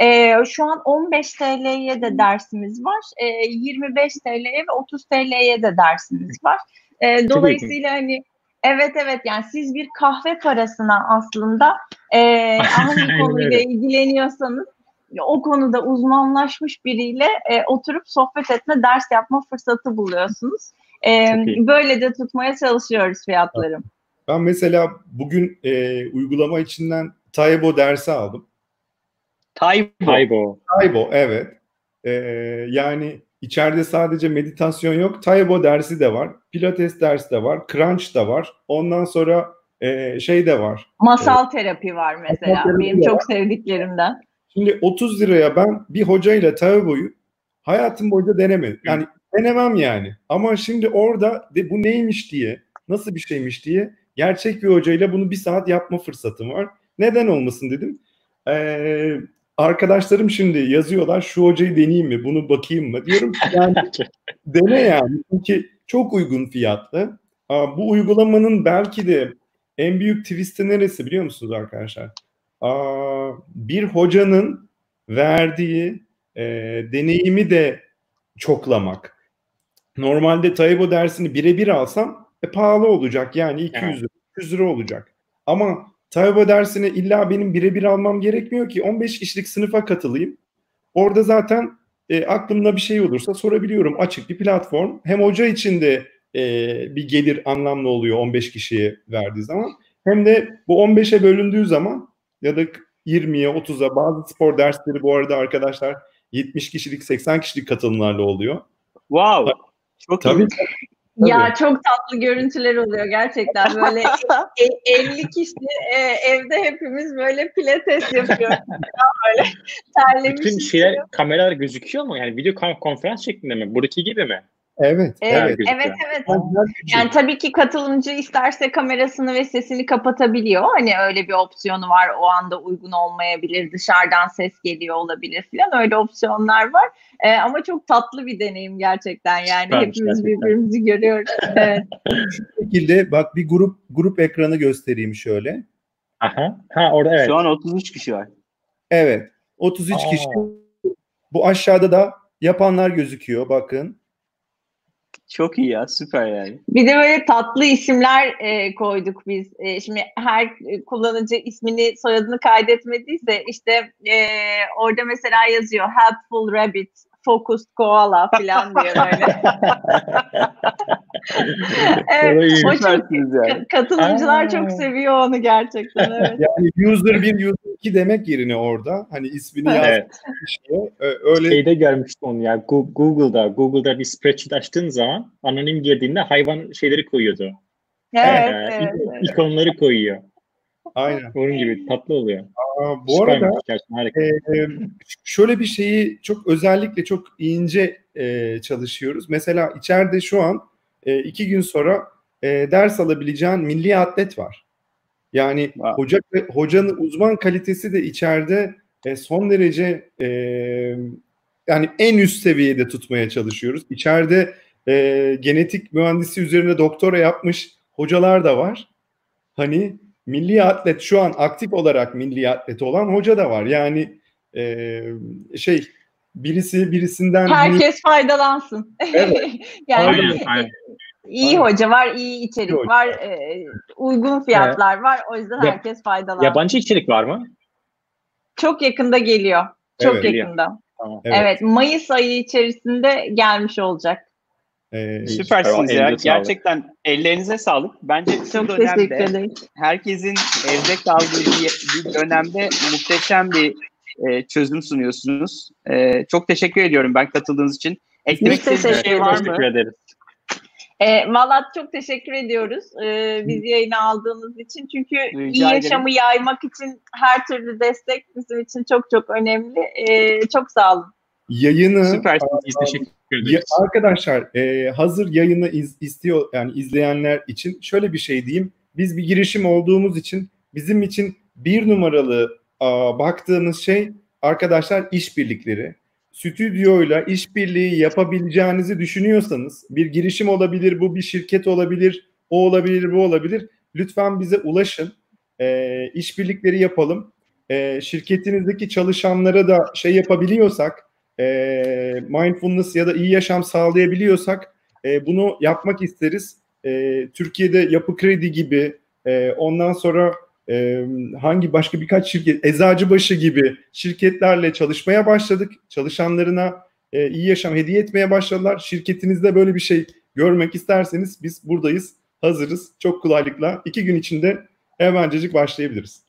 E, şu an 15 TL'ye de dersimiz var. E, 25 TL'ye ve 30 TL'ye de dersimiz var. E, dolayısıyla hani Evet evet yani siz bir kahve parasına aslında (laughs) e, hangi konuyla ilgileniyorsanız o konuda uzmanlaşmış biriyle e, oturup sohbet etme, ders yapma fırsatı buluyorsunuz. E, böyle de tutmaya çalışıyoruz fiyatları. Ben mesela bugün e, uygulama içinden Taibo dersi aldım. Taibo. Taibo. Taibo evet. E, yani İçeride sadece meditasyon yok. Taibo dersi de var. Pilates dersi de var. Crunch da var. Ondan sonra e, şey de var. Masal e, terapi var mesela. Terapi Benim çok var. sevdiklerimden. Şimdi 30 liraya ben bir hocayla Taibo'yu hayatım boyunca denemedim. Yani denemem yani. Ama şimdi orada de bu neymiş diye, nasıl bir şeymiş diye gerçek bir hocayla bunu bir saat yapma fırsatım var. Neden olmasın dedim. Ee, arkadaşlarım şimdi yazıyorlar şu hocayı deneyeyim mi bunu bakayım mı diyorum ki yani (laughs) dene yani çünkü çok uygun fiyatlı. Aa, bu uygulamanın belki de en büyük twist'i neresi biliyor musunuz arkadaşlar? Aa, bir hocanın verdiği e, deneyimi de çoklamak. Normalde Taibo dersini birebir alsam e, pahalı olacak yani 200 lira, 200 lira olacak. Ama Tayba dersine illa benim birebir almam gerekmiyor ki 15 kişilik sınıfa katılayım. Orada zaten e, aklımda bir şey olursa sorabiliyorum. Açık bir platform. Hem hoca için de e, bir gelir anlamlı oluyor 15 kişiye verdiği zaman. Hem de bu 15'e bölündüğü zaman ya da 20'ye 30'a bazı spor dersleri bu arada arkadaşlar 70 kişilik 80 kişilik katılımlarla oluyor. Wow. Çok Tabii. iyi. Ya çok tatlı görüntüler oluyor gerçekten böyle (laughs) 50 kişi e, evde hepimiz böyle pilates yapıyoruz. (laughs) böyle terlemiş. Bütün şeyler kameralar gözüküyor mu? Yani video konferans şeklinde mi? Buradaki gibi mi? Evet. Evet, evet, evet. Yani tabii ki katılımcı isterse kamerasını ve sesini kapatabiliyor. Hani öyle bir opsiyonu var. O anda uygun olmayabilir. Dışarıdan ses geliyor olabilir falan. Öyle opsiyonlar var. Ee, ama çok tatlı bir deneyim gerçekten. Yani ben hepimiz gerçekten. birbirimizi görüyoruz. (laughs) Evet. Şu şekilde bak bir grup grup ekranı göstereyim şöyle. Aha. Ha orada evet. Şu an 33 kişi var. Evet. 33 Aa. kişi. Bu aşağıda da yapanlar gözüküyor bakın. Çok iyi ya süper yani. Bir de böyle tatlı isimler e, koyduk biz. E, şimdi her kullanıcı ismini soyadını kaydetmediyse işte e, orada mesela yazıyor helpful rabbit, focused koala falan diyor böyle. (laughs) evet, o çok, yani. katılımcılar Aa. çok seviyor onu gerçekten. Evet. (laughs) Yani user 1, user 2 demek yerine orada hani ismini evet. yazmış öyle. Şeyde görmüştüm onu ya Google'da Google'da bir spreadsheet açtığın zaman anonim girdiğinde hayvan şeyleri koyuyordu. Evet, ee, evet, evet. ikonları koyuyor. Aynen. Onun gibi tatlı oluyor. Aa, bu arada e, şöyle bir şeyi çok özellikle çok ince e, çalışıyoruz. Mesela içeride şu an e, iki gün sonra e, ders alabileceğin milli atlet var. Yani wow. hoca hocanın uzman kalitesi de içeride e, son derece e, yani en üst seviyede tutmaya çalışıyoruz. İçeride e, genetik mühendisi üzerine doktora yapmış hocalar da var. Hani milli atlet şu an aktif olarak milli atlet olan hoca da var. Yani e, şey birisi birisinden herkes faydalansın. Evet. (laughs) yani aynen, aynen. iyi aynen. hoca var, iyi içerik iyi var, e, uygun fiyatlar evet. var. O yüzden ya, herkes faydalansın. Yabancı içerik var mı? Çok yakında geliyor. Çok evet, yakında. Tamam. Evet. evet, Mayıs ayı içerisinde gelmiş olacek. Ee, Süpersiniz ya. Gerçekten ellerinize sağlık. Bence şu dönemde herkesin evde kaldığı bir, dönemde muhteşem bir e, çözüm sunuyorsunuz. E, çok teşekkür ediyorum ben katıldığınız için. Eklemek istediğiniz bir şey var mı? Teşekkür ederiz. E, Valla çok teşekkür ediyoruz e, biz yayına aldığınız için. Çünkü Rica iyi yaşamı ederim. yaymak için her türlü destek bizim için çok çok önemli. E, çok sağ olun. Yayını Süpersiniz. Teşekkür ederiz. Arkadaşlar e, hazır yayını iz, istiyor yani izleyenler için şöyle bir şey diyeyim. Biz bir girişim olduğumuz için bizim için bir numaralı a, baktığımız şey arkadaşlar işbirlikleri. Stüdyoyla işbirliği yapabileceğinizi düşünüyorsanız bir girişim olabilir, bu bir şirket olabilir, o olabilir, bu olabilir. Lütfen bize ulaşın. E, işbirlikleri yapalım. E, şirketinizdeki çalışanlara da şey yapabiliyorsak e, mindfulness ya da iyi yaşam sağlayabiliyorsak e, bunu yapmak isteriz. E, Türkiye'de Yapı Kredi gibi e, ondan sonra e, hangi başka birkaç şirket Eczacıbaşı gibi şirketlerle çalışmaya başladık. Çalışanlarına e, iyi yaşam hediye etmeye başladılar. Şirketinizde böyle bir şey görmek isterseniz biz buradayız. Hazırız. Çok kolaylıkla. iki gün içinde hemencecik başlayabiliriz.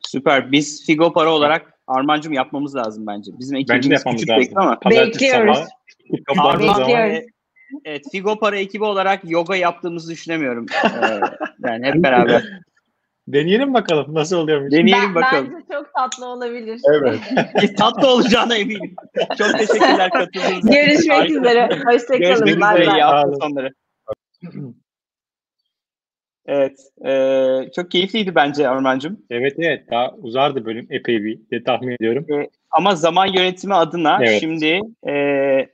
Süper. Biz Figo Para olarak Armancım yapmamız lazım bence. Bizim ekibimiz bence küçük lazım. ama. Bekliyoruz. Bekliyoruz. Evet, Figo Para ekibi olarak yoga yaptığımızı düşünemiyorum. (laughs) Ee, yani hep beraber. Deneyelim bakalım nasıl oluyormuş. Deneyelim ben, bakalım. Bence çok tatlı olabilir. Evet. (laughs) tatlı olacağına eminim. Çok teşekkürler katıldığınız için. Görüşmek üzere. Hoşçakalın. Görüşmek üzere. İyi hafta sonları. Evet. E, çok keyifliydi bence Arman'cığım. Evet evet. Daha uzardı bölüm epey bir de tahmin ediyorum. E, ama zaman yönetimi adına evet. şimdi e,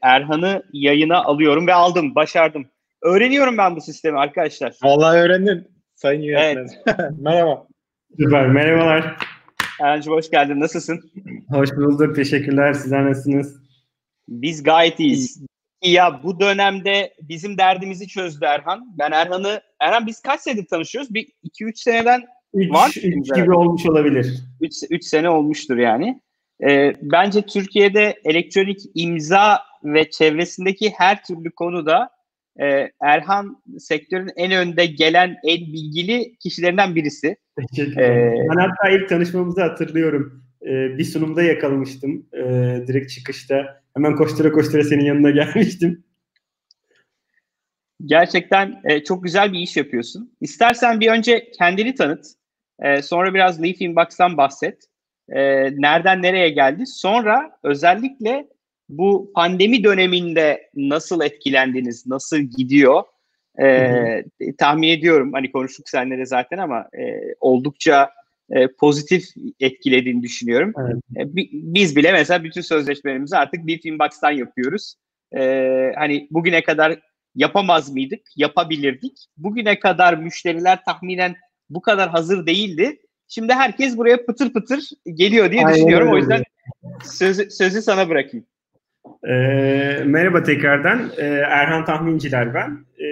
Erhan'ı yayına alıyorum ve aldım. Başardım. Öğreniyorum ben bu sistemi arkadaşlar. Vallahi öğrendin. Sayın yönetmen. Evet. (laughs) Merhaba. Süper. Merhabalar. Erhan'cığım hoş geldin. Nasılsın? Hoş bulduk. Teşekkürler. Sizler nasılsınız? Biz gayet iyiyiz. Ya bu dönemde bizim derdimizi çözdü Erhan. Ben Erhan'ı, Erhan biz kaç senedir tanışıyoruz? Bir 2-3 seneden üç, var. 3 gibi olmuş olabilir. 3 sene olmuştur yani. Ee, bence Türkiye'de elektronik imza ve çevresindeki her türlü konuda e, Erhan sektörün en önde gelen en bilgili kişilerinden birisi. Teşekkür ederim. Ee, ben hatta ilk tanışmamızı hatırlıyorum. Ee, bir sunumda yakalamıştım. Ee, direkt çıkışta Hemen koştura koştura senin yanına (laughs) gelmiştim. Gerçekten e, çok güzel bir iş yapıyorsun. İstersen bir önce kendini tanıt. E, sonra biraz Leaf Inbox'tan bahset. E, nereden nereye geldi? Sonra özellikle bu pandemi döneminde nasıl etkilendiniz? Nasıl gidiyor? E, tahmin ediyorum hani konuştuk seninle de zaten ama e, oldukça e, pozitif etkilediğini düşünüyorum. Evet. E, biz bile mesela bütün sözleşmelerimizi artık bir Inbox'tan yapıyoruz. E, hani bugüne kadar yapamaz mıydık? Yapabilirdik. Bugüne kadar müşteriler tahminen bu kadar hazır değildi. Şimdi herkes buraya pıtır pıtır geliyor diye Aynen düşünüyorum. Öyle. O yüzden sözü, sözü sana bırakayım. E, merhaba tekrardan. E, Erhan Tahminciler ben. E,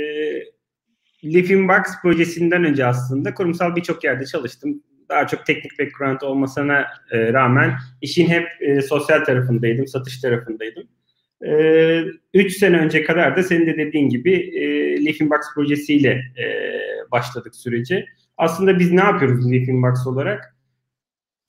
Leafing Box projesinden önce aslında kurumsal birçok yerde çalıştım daha çok teknik background olmasına e, rağmen işin hep e, sosyal tarafındaydım, satış tarafındaydım. 3 e, sene önce kadar da senin de dediğin gibi e, Leafing Box projesiyle e, başladık süreci. Aslında biz ne yapıyoruz Leafing Box olarak?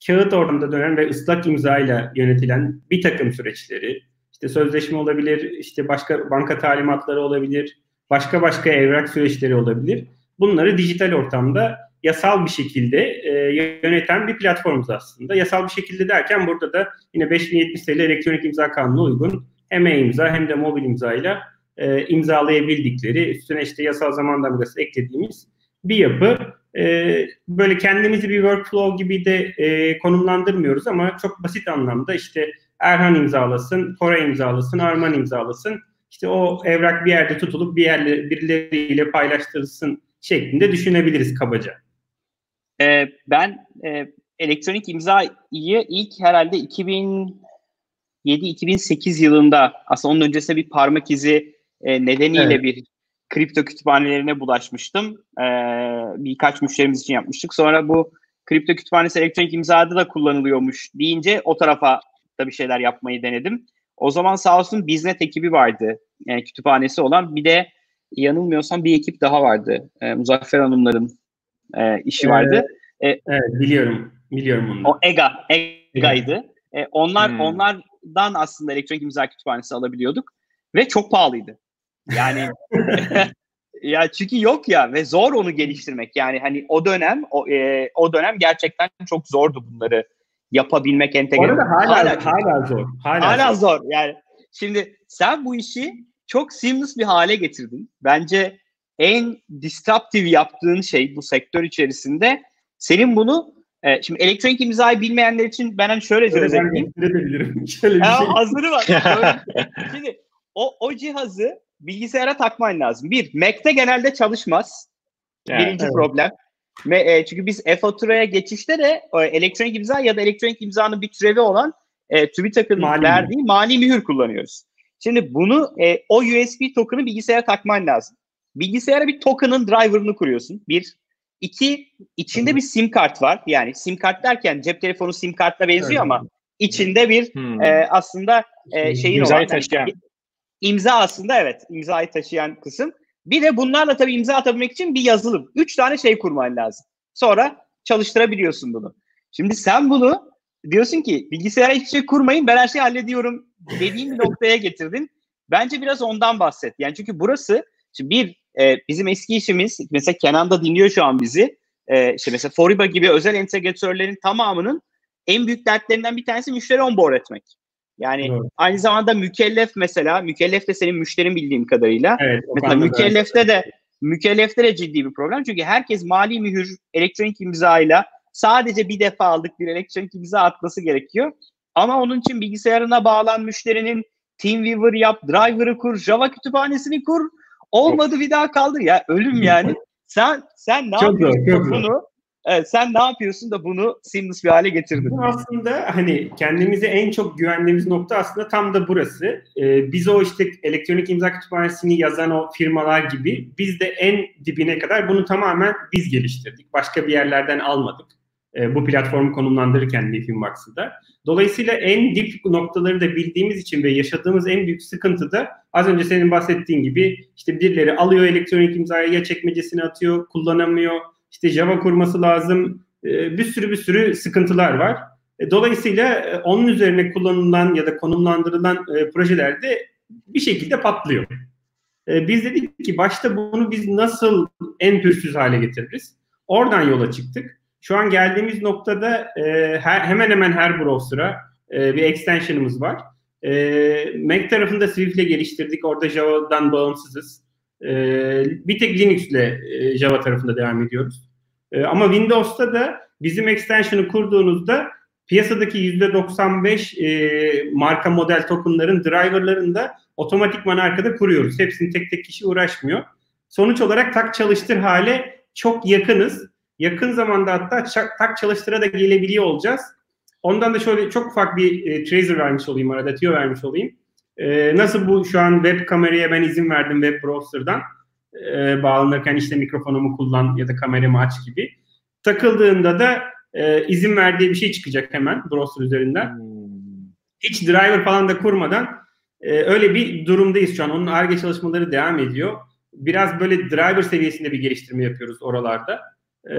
Kağıt ortamda dönen ve ıslak imzayla yönetilen bir takım süreçleri, işte sözleşme olabilir, işte başka banka talimatları olabilir, başka başka evrak süreçleri olabilir. Bunları dijital ortamda yasal bir şekilde e, yöneten bir platformuz aslında. Yasal bir şekilde derken burada da yine 5070 TL elektronik imza kanunu uygun hem e-imza hem de mobil imzayla e, imzalayabildikleri üstüne işte yasal zaman damgası eklediğimiz bir yapı. E, böyle kendimizi bir workflow gibi de e, konumlandırmıyoruz ama çok basit anlamda işte Erhan imzalasın, Kore imzalasın, Arman imzalasın. İşte o evrak bir yerde tutulup bir yerle birileriyle paylaştırılsın şeklinde düşünebiliriz kabaca. Ee, ben e, elektronik imzayı ilk herhalde 2000 2007-2008 yılında aslında onun öncesinde bir parmak izi e, nedeniyle evet. bir kripto kütüphanelerine bulaşmıştım. E, birkaç müşterimiz için yapmıştık. Sonra bu kripto kütüphanesi elektronik imzada da kullanılıyormuş deyince o tarafa da bir şeyler yapmayı denedim. O zaman sağ olsun Biznet ekibi vardı. Yani kütüphanesi olan. Bir de yanılmıyorsam bir ekip daha vardı. E, Muzaffer Hanımların e, işi vardı. Ee, e, evet biliyorum. Biliyorum onu. O EGA. EGA'ydı. E, onlar hmm. onlardan aslında elektronik imza kütüphanesi alabiliyorduk. Ve çok pahalıydı. Yani (laughs) (laughs) ya çünkü yok ya ve zor onu geliştirmek. Yani hani o dönem o, e, o dönem gerçekten çok zordu bunları yapabilmek entegre. Orada hala hala, hala zor. Hala, hala zor. zor. Yani şimdi sen bu işi çok seamless bir hale getirdin. Bence en disruptive yaptığın şey bu sektör içerisinde senin bunu e, şimdi elektronik imzayı bilmeyenler için ben hani şöyle özetleyeyim. (laughs) Şöyle bir şey. Hazırı var. (laughs) şimdi o, o cihazı bilgisayara takman lazım. Bir, Mac'te genelde çalışmaz. Yani, Birinci evet. problem. Ve, e, çünkü biz e-faturaya geçişte de e, elektronik imza ya da elektronik imzanın bir türevi olan e, TÜBİTAK'ın verdiği mali mühür kullanıyoruz. Şimdi bunu e, o USB token'ı bilgisayara takman lazım. Bilgisayara bir token'ın driver'ını kuruyorsun. Bir. İki, içinde bir sim kart var. Yani sim kart derken cep telefonu sim kartla benziyor evet. ama içinde bir hmm. e, aslında e, şeyin İmzayı olan. Taşıyan. Yani, imza aslında evet imzayı taşıyan kısım. Bir de bunlarla tabii imza atabilmek için bir yazılım. Üç tane şey kurman lazım. Sonra çalıştırabiliyorsun bunu. Şimdi sen bunu diyorsun ki bilgisayara hiçbir şey kurmayın ben her şeyi hallediyorum dediğin bir noktaya getirdin. Bence biraz ondan bahset. Yani çünkü burası şimdi bir e, bizim eski işimiz mesela Kenan da dinliyor şu an bizi. E, işte mesela Foriba gibi özel entegratörlerin tamamının en büyük dertlerinden bir tanesi müşteri onboard etmek. Yani evet. aynı zamanda mükellef mesela, mükellef de senin müşterin bildiğim kadarıyla. Evet, mesela mükellefte de mükellefte de ciddi bir problem. Çünkü herkes mali mühür elektronik imzayla sadece bir defa aldık bir elektronik imza atması gerekiyor. Ama onun için bilgisayarına bağlan müşterinin TeamViewer yap, driver'ı kur, Java kütüphanesini kur. Olmadı bir daha kaldır ya ölüm yani. Sen sen ne çok yapıyorsun zor, bunu? Evet, sen ne yapıyorsun da bunu seamless bir hale getirdin? Bu aslında hani kendimize en çok güvendiğimiz nokta aslında tam da burası. Ee, biz o işte elektronik imza kütüphanesini yazan o firmalar gibi biz de en dibine kadar bunu tamamen biz geliştirdik. Başka bir yerlerden almadık. Ee, bu platformu konumlandırırken Lifinbox'ı da. Dolayısıyla en dip noktaları da bildiğimiz için ve yaşadığımız en büyük sıkıntı da az önce senin bahsettiğin gibi işte birileri alıyor elektronik imzayı ya çekmecesine atıyor, kullanamıyor işte Java kurması lazım. E, bir sürü bir sürü sıkıntılar var. E, dolayısıyla e, onun üzerine kullanılan ya da konumlandırılan projelerde bir şekilde patlıyor. Biz dedik ki başta bunu biz nasıl en pürsüz hale getiririz? Oradan yola çıktık. Şu an geldiğimiz noktada hemen hemen her browser'a bir extension'ımız var. Mac tarafında Swift ile geliştirdik. Orada Java'dan bağımsızız. E, bir tek Linux ile e, Java tarafında devam ediyoruz. E, ama Windows'ta da bizim extension'ı kurduğunuzda piyasadaki %95 e, marka model tokenların driverlarını da otomatikman arkada kuruyoruz. Hepsini tek tek kişi uğraşmıyor. Sonuç olarak tak çalıştır hale çok yakınız. Yakın zamanda hatta tak çalıştıra da gelebiliyor olacağız. Ondan da şöyle çok ufak bir e, tracer vermiş olayım arada, tüyo vermiş olayım. E, nasıl bu şu an web kameraya ben izin verdim web browser'dan e, bağlanırken işte mikrofonumu kullan ya da kameramı aç gibi. Takıldığında da e, izin verdiği bir şey çıkacak hemen browser üzerinden. Hmm. Hiç driver falan da kurmadan e, öyle bir durumdayız şu an. Onun ARGE çalışmaları devam ediyor. Biraz böyle driver seviyesinde bir geliştirme yapıyoruz oralarda. E,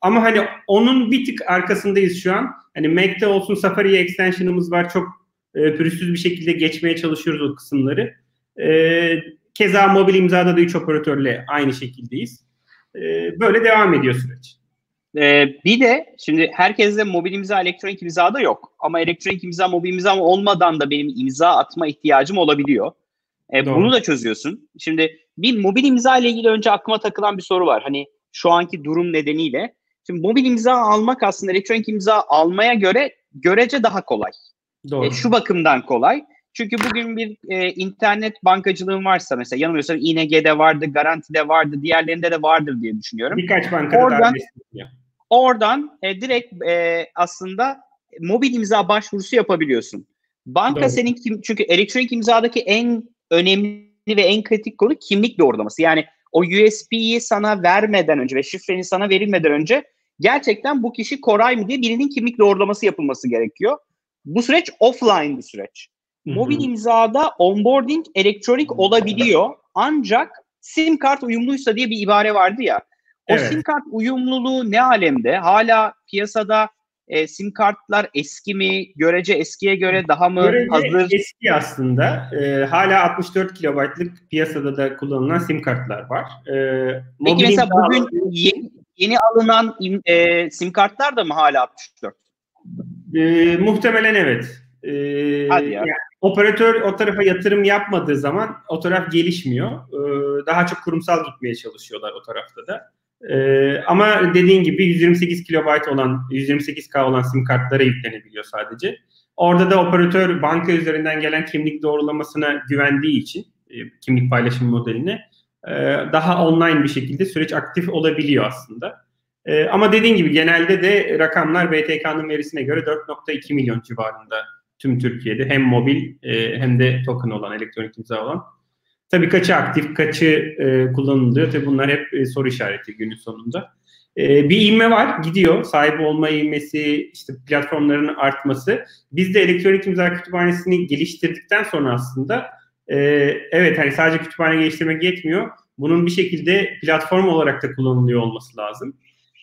ama hani onun bir tık arkasındayız şu an. Hani Mac'te olsun Safari'ye extension'ımız var. Çok e, pürüzsüz bir şekilde geçmeye çalışıyoruz o kısımları. E, keza mobil imzada da 3 operatörle aynı şekildeyiz. E, böyle devam ediyor süreç. Ee, bir de şimdi herkeste mobil imza elektronik imza da yok. Ama elektronik imza mobil imza olmadan da benim imza atma ihtiyacım olabiliyor. Ee, bunu da çözüyorsun. Şimdi bir mobil imza ile ilgili önce aklıma takılan bir soru var. Hani şu anki durum nedeniyle. Şimdi mobil imza almak aslında elektronik imza almaya göre görece daha kolay. Doğru. E, şu bakımdan kolay. Çünkü bugün bir e, internet bankacılığın varsa mesela yanılmıyorsam ING'de vardı, Garanti'de vardı, diğerlerinde de vardır diye düşünüyorum. Birkaç bankada oradan, oradan e, direkt e, aslında mobil imza başvurusu yapabiliyorsun. Banka Doğru. senin kim çünkü elektronik imzadaki en önemli ve en kritik konu kimlik doğrulaması. Yani o USB'yi sana vermeden önce ve şifreni sana verilmeden önce gerçekten bu kişi Koray mı diye birinin kimlik doğrulaması yapılması gerekiyor. Bu süreç offline bir süreç. Hı-hı. Mobil imzada onboarding elektronik olabiliyor ancak sim kart uyumluysa diye bir ibare vardı ya. O evet. sim kart uyumluluğu ne alemde? Hala piyasada e, sim kartlar eski mi? Görece eskiye göre daha mı Görece hazır? eski aslında. E, hala 64 kilobaytlık piyasada da kullanılan sim kartlar var. E, Peki mesela bugün yeni, yeni alınan e, sim kartlar da mı hala 64? E, muhtemelen evet. E, Hadi ya. Yani, operatör o tarafa yatırım yapmadığı zaman o taraf gelişmiyor. E, daha çok kurumsal gitmeye çalışıyorlar o tarafta da. Ee, ama dediğin gibi 128 kilobayt olan 128K olan sim kartlara yüklenebiliyor sadece. Orada da operatör banka üzerinden gelen kimlik doğrulamasına güvendiği için e, kimlik paylaşım modeline e, daha online bir şekilde süreç aktif olabiliyor aslında. E, ama dediğin gibi genelde de rakamlar BTK'nın verisine göre 4.2 milyon civarında tüm Türkiye'de hem mobil e, hem de token olan elektronik imza olan Tabii kaçı aktif, kaçı e, kullanılıyor. Tabii bunlar hep e, soru işareti günün sonunda. E, bir inme var, gidiyor. Sahip olma inmesi, işte platformların artması. Biz de elektronik imza kütüphanesini geliştirdikten sonra aslında e, evet hani sadece kütüphane geliştirmek yetmiyor. Bunun bir şekilde platform olarak da kullanılıyor olması lazım.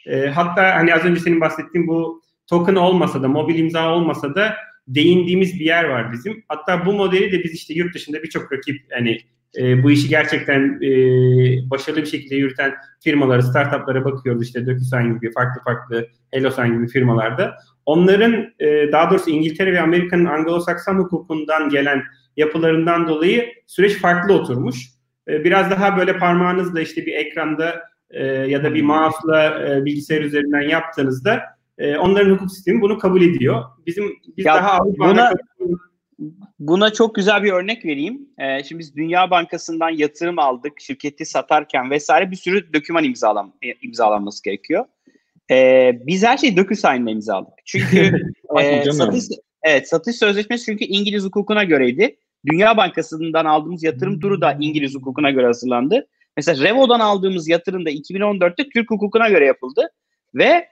E, hatta hani az önce senin bahsettiğin bu token olmasa da, mobil imza olmasa da değindiğimiz bir yer var bizim. Hatta bu modeli de biz işte yurt dışında birçok rakip hani e, bu işi gerçekten e, başarılı bir şekilde yürüten firmalara, startuplara bakıyoruz işte DocuSign gibi farklı farklı HelloSign gibi firmalarda. Onların e, daha doğrusu İngiltere ve Amerika'nın Anglo-Sakson hukukundan gelen yapılarından dolayı süreç farklı oturmuş. E, biraz daha böyle parmağınızla işte bir ekranda e, ya da bir mouse'la e, bilgisayar üzerinden yaptığınızda e, onların hukuk sistemi bunu kabul ediyor. Bizim biz ya daha buna, Buna çok güzel bir örnek vereyim. Ee, şimdi biz Dünya Bankası'ndan yatırım aldık, şirketi satarken vesaire bir sürü doküman imzalan, e, imzalanması gerekiyor. Ee, biz her şeyi DocuSign'la imzaladık. Çünkü (laughs) e, satış, evet, satış sözleşmesi çünkü İngiliz hukukuna göreydi. Dünya Bankası'ndan aldığımız yatırım turu da İngiliz hukukuna göre hazırlandı. Mesela Revo'dan aldığımız yatırım da 2014'te Türk hukukuna göre yapıldı. Ve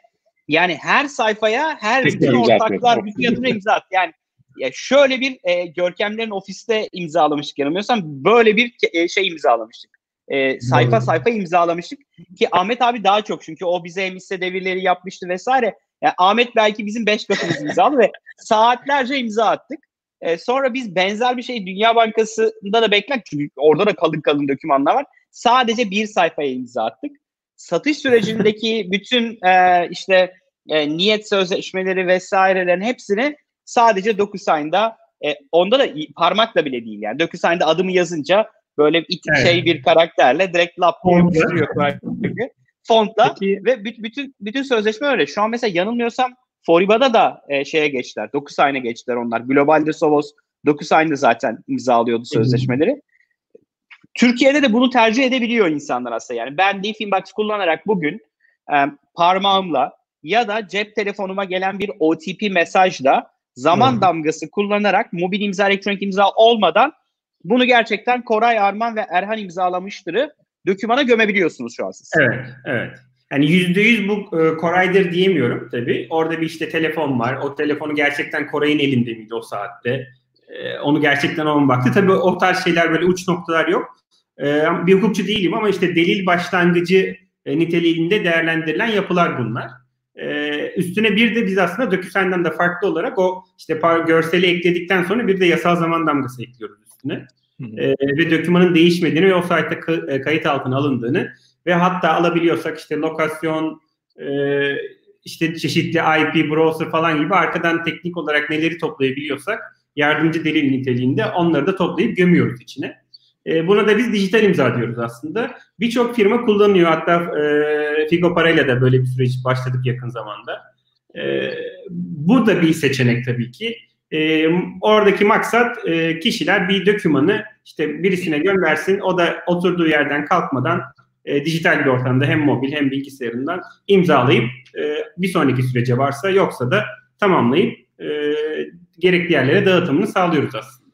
yani her sayfaya her bütün ortaklar bütün yatırım imza attı. Yani ya şöyle bir e, Görkemlerin ofiste imzalamıştık yanılmıyorsam böyle bir e, şey imzalamıştık. E, sayfa sayfa imzalamıştık ki Ahmet abi daha çok çünkü o bize hisse devirleri yapmıştı vesaire. Yani Ahmet belki bizim beş katımız imzalı ve saatlerce imza attık. E, sonra biz benzer bir şey Dünya Bankası'nda da bekler çünkü orada da kalın kalın dokümanlar var. Sadece bir sayfaya imza attık. Satış sürecindeki (laughs) bütün e, işte e, niyet sözleşmeleri vesairelerin hepsini Sadece DocuSign'da e, onda da parmakla bile değil yani. DocuSign'da adımı yazınca böyle it evet. şey bir karakterle direkt lap diye yapıştırıyor fontla Peki. ve bütün bütün sözleşme öyle. Şu an mesela yanılmıyorsam Foriba'da da e, şeye geçtiler. DocuSign'e geçtiler onlar. Globalde Sovos DocuSign'de zaten imzalıyordu sözleşmeleri. Hı. Türkiye'de de bunu tercih edebiliyor insanlar aslında. Yani ben Definbox kullanarak bugün e, parmağımla ya da cep telefonuma gelen bir OTP mesajla zaman hmm. damgası kullanarak mobil imza elektronik imza olmadan bunu gerçekten Koray Arman ve Erhan imzalamıştırı dökümana gömebiliyorsunuz şu an siz. Evet, evet. Yani yüzde yüz bu e, Koray'dır diyemiyorum tabii. Orada bir işte telefon var. O telefonu gerçekten Koray'ın elinde miydi o saatte? E, onu gerçekten o baktı? Tabii o tarz şeyler böyle uç noktalar yok. E, bir hukukçu değilim ama işte delil başlangıcı e, niteliğinde değerlendirilen yapılar bunlar. Üstüne bir de biz aslında DocuSign'dan da farklı olarak o işte görseli ekledikten sonra bir de yasal zaman damgası ekliyoruz üstüne. Ee, ve dokümanın değişmediğini ve o saatte e, kayıt altına alındığını ve hatta alabiliyorsak işte lokasyon e, işte çeşitli IP, browser falan gibi arkadan teknik olarak neleri toplayabiliyorsak yardımcı delil niteliğinde onları da toplayıp gömüyoruz içine. E, buna da biz dijital imza diyoruz aslında. Birçok firma kullanıyor. Hatta e, Figo Parayla da böyle bir süreç başladık yakın zamanda. E, bu da bir seçenek tabii ki. Oradaki maksat kişiler bir dokümanı işte birisine göndersin. O da oturduğu yerden kalkmadan dijital bir ortamda hem mobil hem bilgisayarından imzalayıp e, bir sonraki sürece varsa yoksa da tamamlayıp gerekli yerlere dağıtımını sağlıyoruz aslında.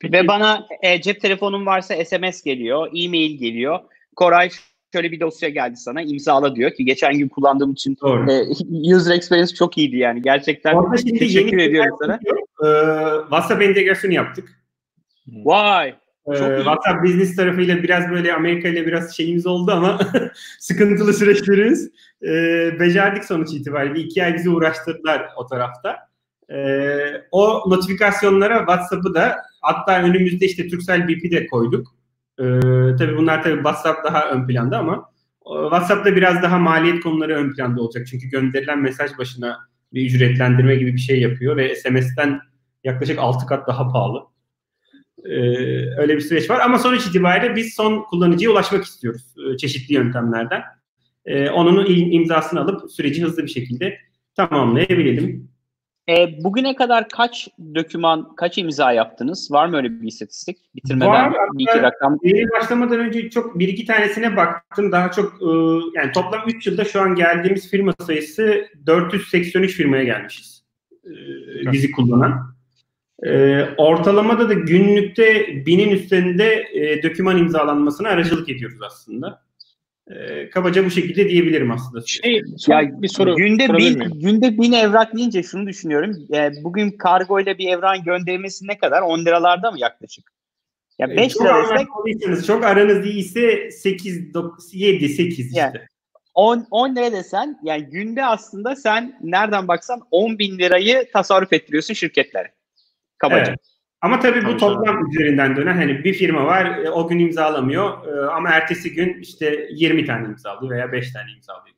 Peki. Ve bana e, cep telefonum varsa SMS geliyor, e-mail geliyor. Koray şöyle bir dosya geldi sana imzala diyor ki geçen gün kullandığım için e, (laughs) user experience çok iyiydi yani gerçekten Orada şimdi teşekkür ediyorum sana. Ee, WhatsApp entegrasyonu yaptık. Vay. Ee, WhatsApp business tarafıyla biraz böyle Amerika ile biraz şeyimiz oldu ama (laughs) sıkıntılı süreçlerimiz. Ee, becerdik sonuç itibariyle. İki ay bizi uğraştırdılar o tarafta. Ee, o notifikasyonlara WhatsApp'ı da hatta önümüzde işte Turkcell BP de koyduk. Ee, tabii bunlar tabii WhatsApp daha ön planda ama WhatsApp'ta biraz daha maliyet konuları ön planda olacak. Çünkü gönderilen mesaj başına bir ücretlendirme gibi bir şey yapıyor ve SMS'ten yaklaşık 6 kat daha pahalı. Ee, öyle bir süreç var ama sonuç itibariyle biz son kullanıcıya ulaşmak istiyoruz e, çeşitli yöntemlerden. Ee, onun imzasını alıp süreci hızlı bir şekilde tamamlayabilelim. E, bugüne kadar kaç döküman, kaç imza yaptınız? Var mı öyle bir istatistik? Bitirmeden Var, bir iki rakam. Yeni başlamadan önce çok bir iki tanesine baktım. Daha çok e, yani toplam 3 yılda şu an geldiğimiz firma sayısı 483 firmaya gelmişiz. E, bizi kullanan. E, ortalamada da günlükte binin üstünde e, döküman imzalanmasına aracılık ediyoruz aslında. E, kabaca bu şekilde diyebilirim aslında. Şey, ya bir soru. Günde bin, günde bin evrak deyince şunu düşünüyorum. E, bugün kargo ile bir evrak göndermesi ne kadar? 10 liralarda mı yaklaşık? Ya 5 e, lira desek çok aranız iyiyse 8 9 7 8 işte. Yani, 10, 10 lira desen yani günde aslında sen nereden baksan 10 bin lirayı tasarruf ettiriyorsun şirketlere. Kabaca. Evet. Ama tabii bu toplam üzerinden dönen hani bir firma var e, o gün imzalamıyor e, ama ertesi gün işte 20 tane imzalıyor veya 5 tane imzalıyor.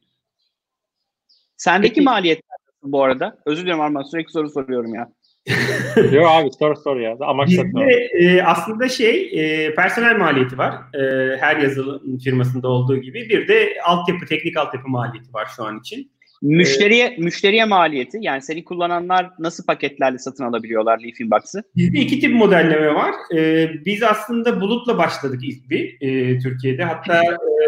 Sendeki Peki. maliyetler bu arada? Özür dilerim Arman sürekli soru soruyorum ya. (laughs) Yok abi sor sor ya. Bizde e, aslında şey e, personel maliyeti var. E, her yazılım firmasında olduğu gibi. Bir de altyapı, teknik altyapı maliyeti var şu an için. Müşteriye ee, müşteriye maliyeti yani seni kullananlar nasıl paketlerle satın alabiliyorlar Leafing Box'ı? Bizde iki tip modelleme var. Ee, biz aslında bulutla başladık ilk bir e, Türkiye'de. Hatta e,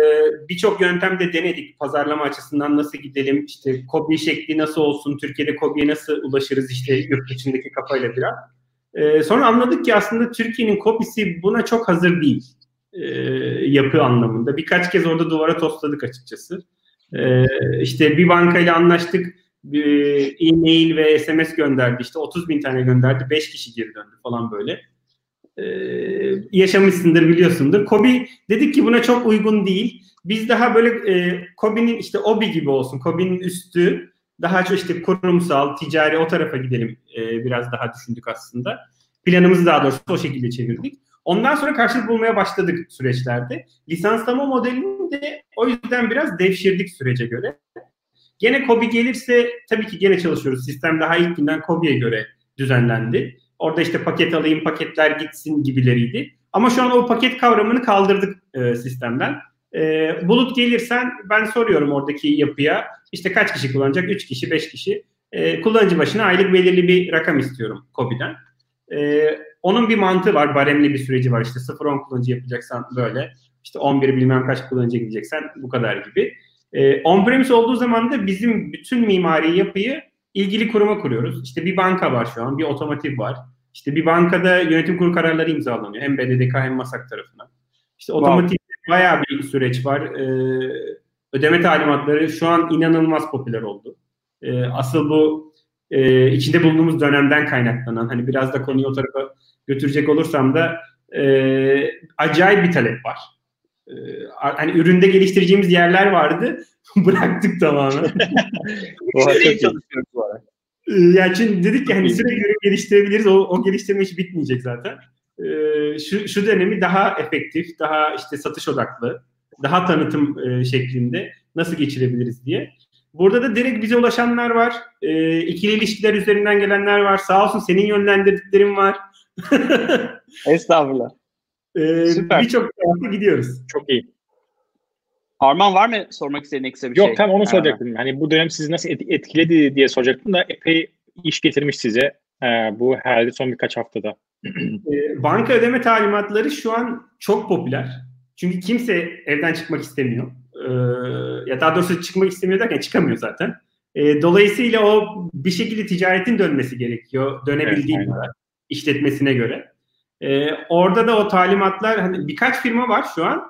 birçok yöntemde denedik. Pazarlama açısından nasıl gidelim, işte kobi şekli nasıl olsun, Türkiye'de kobiye nasıl ulaşırız işte yurt içindeki kafayla biraz. E, sonra anladık ki aslında Türkiye'nin kopisi buna çok hazır değil e, yapı anlamında. Birkaç kez orada duvara tosladık açıkçası. Ee, işte bir bankayla anlaştık. E-mail ve SMS gönderdi. İşte 30 bin tane gönderdi. 5 kişi geri döndü falan böyle. Ee, yaşamışsındır biliyorsundur. Kobi dedik ki buna çok uygun değil. Biz daha böyle e, Kobi'nin işte Obi gibi olsun. Kobi'nin üstü daha çok işte kurumsal, ticari o tarafa gidelim e, biraz daha düşündük aslında. Planımızı daha doğrusu o şekilde çevirdik. Ondan sonra karşılık bulmaya başladık süreçlerde. Lisanslama modelini de o yüzden biraz devşirdik sürece göre. Gene Kobi gelirse tabii ki gene çalışıyoruz. Sistem daha ilk günden Kobi'ye göre düzenlendi. Orada işte paket alayım, paketler gitsin gibileriydi. Ama şu an o paket kavramını kaldırdık e, sistemden. E, bulut gelirsen ben soruyorum oradaki yapıya. İşte kaç kişi kullanacak? 3 kişi, 5 kişi. E, kullanıcı başına aylık belirli bir rakam istiyorum Kobi'den. E, onun bir mantığı var. Baremli bir süreci var. İşte 0-10 kullanıcı yapacaksan böyle. İşte 11 bilmem kaç kullanıcı gideceksen bu kadar gibi. E, on-premise olduğu zaman da bizim bütün mimari yapıyı ilgili kuruma kuruyoruz. İşte bir banka var şu an, bir otomotiv var. İşte bir bankada yönetim kurulu kararları imzalanıyor. Hem BDDK hem MASAK tarafından. İşte otomotiv wow. bayağı bir süreç var. Ee, ödeme talimatları şu an inanılmaz popüler oldu. Ee, asıl bu e, içinde bulunduğumuz dönemden kaynaklanan hani biraz da konuyu o tarafa götürecek olursam da e, acayip bir talep var. E, hani üründe geliştireceğimiz yerler vardı. (laughs) Bıraktık tamamen. o çalışıyoruz bu ara. E, yani çünkü dedik ki hani sürekli geliştirebiliriz. O, o geliştirme hiç bitmeyecek zaten. E, şu, şu dönemi daha efektif, daha işte satış odaklı, daha tanıtım e, şeklinde nasıl geçirebiliriz diye. Burada da direkt bize ulaşanlar var. E, ikili ilişkiler üzerinden gelenler var. Sağ olsun senin yönlendirdiklerin var. (laughs) Estağfurullah. Ee, Birçok tarafta gidiyoruz. Çok iyi. Arman var mı sormak istediğin ekstra bir Yok, şey? Yok tam onu soracaktım. Ha. Hani bu dönem sizi nasıl etkiledi diye soracaktım da epey iş getirmiş size ee, bu herhalde son birkaç haftada. e, banka ödeme talimatları şu an çok popüler. Çünkü kimse evden çıkmak istemiyor. Ee, ya daha doğrusu çıkmak istemiyor derken çıkamıyor zaten. Dolayısıyla o bir şekilde ticaretin dönmesi gerekiyor. Dönebildiği evet, kadar işletmesine göre. E, orada da o talimatlar hani birkaç firma var şu an.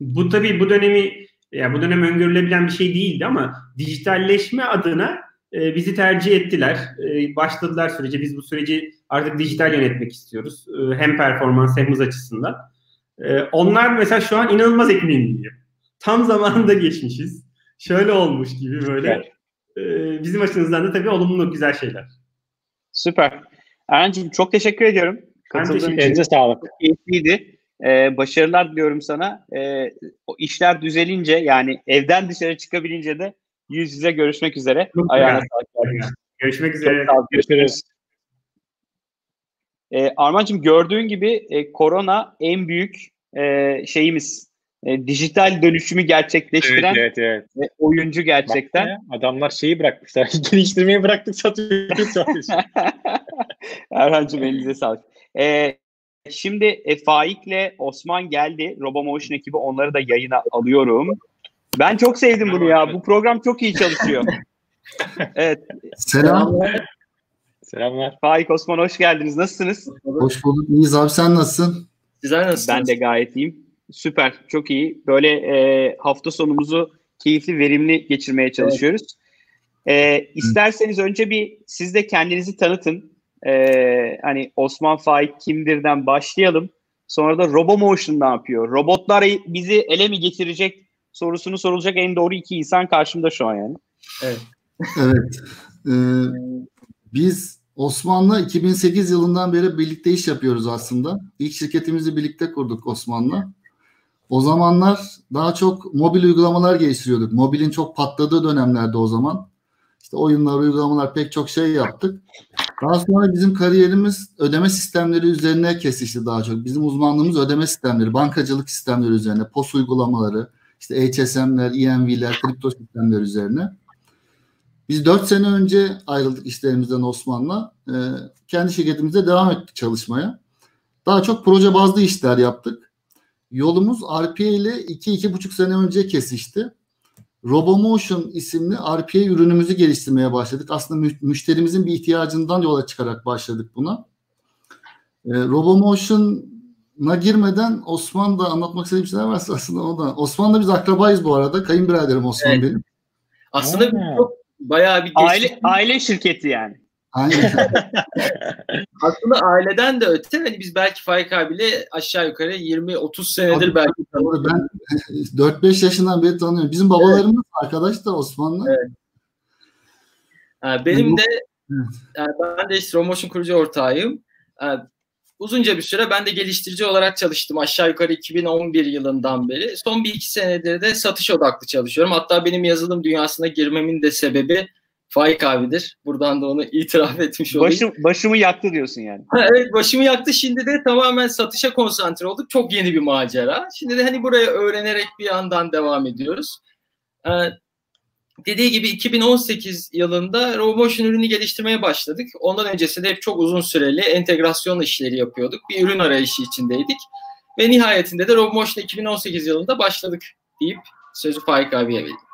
Bu tabii bu dönemi ya bu dönem öngörülebilen bir şey değildi ama dijitalleşme adına e, bizi tercih ettiler. E, başladılar sürece. Biz bu süreci artık dijital yönetmek istiyoruz. E, hem performans hem hız açısından. E, onlar mesela şu an inanılmaz ekmeğini yiyor. Tam zamanında geçmişiz. Şöyle olmuş gibi böyle. E, bizim açımızdan da tabii olumlu güzel şeyler. Süper. Erhan'cığım çok teşekkür ediyorum. Katıldığın için. sağlık. Keyifliydi. Ee, başarılar diliyorum sana. Ee, o işler düzelince yani evden dışarı çıkabilince de yüz yüze görüşmek üzere. Ayağına sağlık. Görüşmek üzere. Görüşürüz. Ee, Armancığım gördüğün gibi e, korona en büyük e, şeyimiz. E, dijital dönüşümü gerçekleştiren evet, evet, evet. oyuncu gerçekten. Ya, adamlar şeyi bırakmışlar. (laughs) Geliştirmeyi bıraktık satıyoruz. (laughs) Erhan'cığım elinize sağlık. Ee, şimdi e, Faik'le Osman geldi. Robomotion ekibi onları da yayına alıyorum. Ben çok sevdim bunu ya. Bu program çok iyi çalışıyor. (laughs) evet. Selam. Selamlar. Faik Osman hoş geldiniz. Nasılsınız? Hoş bulduk. İyiyiz abi sen nasılsın? Sizler nasılsınız? Ben de gayet iyiyim. Süper. Çok iyi. Böyle e, hafta sonumuzu keyifli, verimli geçirmeye çalışıyoruz. Evet. E, isterseniz önce bir siz de kendinizi tanıtın. E, hani Osman Faik kimdirden başlayalım. Sonra da RoboMotion ne yapıyor? Robotlar bizi ele mi getirecek sorusunu sorulacak en doğru iki insan karşımda şu an yani. Evet. evet. Ee, (laughs) biz Osman'la 2008 yılından beri birlikte iş yapıyoruz aslında. İlk şirketimizi birlikte kurduk Osman'la. O zamanlar daha çok mobil uygulamalar geliştiriyorduk. Mobilin çok patladığı dönemlerde o zaman. İşte oyunlar, uygulamalar pek çok şey yaptık. Daha sonra bizim kariyerimiz ödeme sistemleri üzerine kesişti daha çok. Bizim uzmanlığımız ödeme sistemleri, bankacılık sistemleri üzerine, POS uygulamaları, işte HSM'ler, EMV'ler, kripto sistemler üzerine. Biz 4 sene önce ayrıldık işlerimizden Osman'la. Ee, kendi şirketimizde devam ettik çalışmaya. Daha çok proje bazlı işler yaptık. Yolumuz RPA ile 2-2,5 sene önce kesişti. RoboMotion isimli RPA ürünümüzü geliştirmeye başladık. Aslında müşterimizin bir ihtiyacından yola çıkarak başladık buna. E, RoboMotion'a girmeden Osman da anlatmak istediğim şeyler varsa aslında o da. Osman'la biz akrabayız bu arada. Kayınbiraderim Osman evet. benim. Aslında çok bayağı bir aile aile şirketi yani. Aynen. (laughs) Aslında aileden de öte hani biz belki Faik abiyle aşağı yukarı 20-30 senedir Abi, belki tanıyoruz. Ben 4-5 yaşından beri tanıyorum. Bizim babalarımız evet. arkadaş da Osmanlı. Evet. benim de yani ben de işte Promotion kurucu ortağıyım. uzunca bir süre ben de geliştirici olarak çalıştım. Aşağı yukarı 2011 yılından beri. Son bir iki senedir de satış odaklı çalışıyorum. Hatta benim yazılım dünyasına girmemin de sebebi Faik abidir. Buradan da onu itiraf etmiş olayım. Başım, başımı yaktı diyorsun yani. evet başımı yaktı. Şimdi de tamamen satışa konsantre olduk. Çok yeni bir macera. Şimdi de hani buraya öğrenerek bir yandan devam ediyoruz. Ee, dediği gibi 2018 yılında RoboMotion ürünü geliştirmeye başladık. Ondan öncesinde hep çok uzun süreli entegrasyon işleri yapıyorduk. Bir ürün arayışı içindeydik. Ve nihayetinde de RoboMotion 2018 yılında başladık deyip sözü Faik abiye vereyim.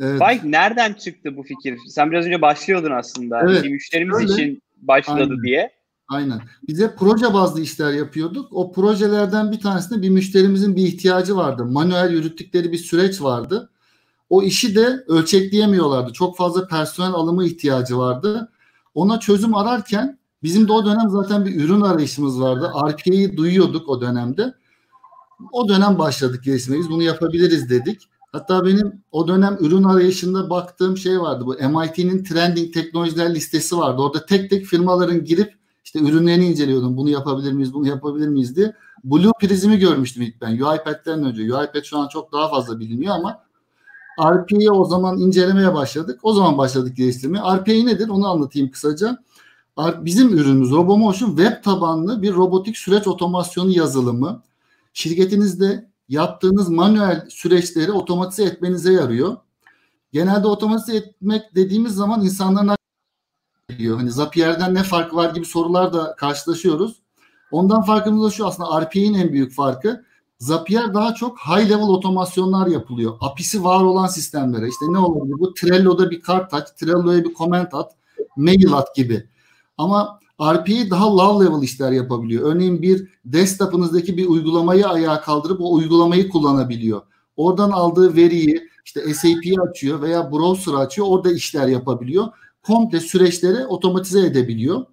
Evet. Bay nereden çıktı bu fikir? Sen biraz önce başlıyordun aslında. Evet. Müşterimiz Öyle. için başladı Aynen. diye. Aynen. Bize proje bazlı işler yapıyorduk. O projelerden bir tanesinde bir müşterimizin bir ihtiyacı vardı. Manuel yürüttükleri bir süreç vardı. O işi de ölçekleyemiyorlardı. Çok fazla personel alımı ihtiyacı vardı. Ona çözüm ararken bizim de o dönem zaten bir ürün arayışımız vardı. RPA'yı duyuyorduk o dönemde. O dönem başladık geliştirmeye. Biz bunu yapabiliriz dedik. Hatta benim o dönem ürün arayışında baktığım şey vardı. Bu MIT'nin trending teknolojiler listesi vardı. Orada tek tek firmaların girip işte ürünlerini inceliyordum. Bunu yapabilir miyiz, bunu yapabilir miyiz diye. Blue Prism'i görmüştüm ilk ben. UiPath'ten önce. UiPath şu an çok daha fazla biliniyor ama RPA'yı o zaman incelemeye başladık. O zaman başladık geliştirmeye. RPA nedir? Onu anlatayım kısaca. Bizim ürünümüz RoboMotion web tabanlı bir robotik süreç otomasyonu yazılımı. Şirketinizde yaptığınız manuel süreçleri otomatize etmenize yarıyor. Genelde otomatize etmek dediğimiz zaman insanların geliyor. Hani Zapier'den ne fark var gibi sorular da karşılaşıyoruz. Ondan farkımız da şu aslında RPA'nin en büyük farkı. Zapier daha çok high level otomasyonlar yapılıyor. API'si var olan sistemlere. İşte ne olabilir? Bu Trello'da bir kart aç, Trello'ya bir comment at, mail at gibi. Ama RPA daha low level işler yapabiliyor. Örneğin bir desktop'ınızdaki bir uygulamayı ayağa kaldırıp o uygulamayı kullanabiliyor. Oradan aldığı veriyi işte SAP'yi açıyor veya browser açıyor. Orada işler yapabiliyor. Komple süreçleri otomatize edebiliyor.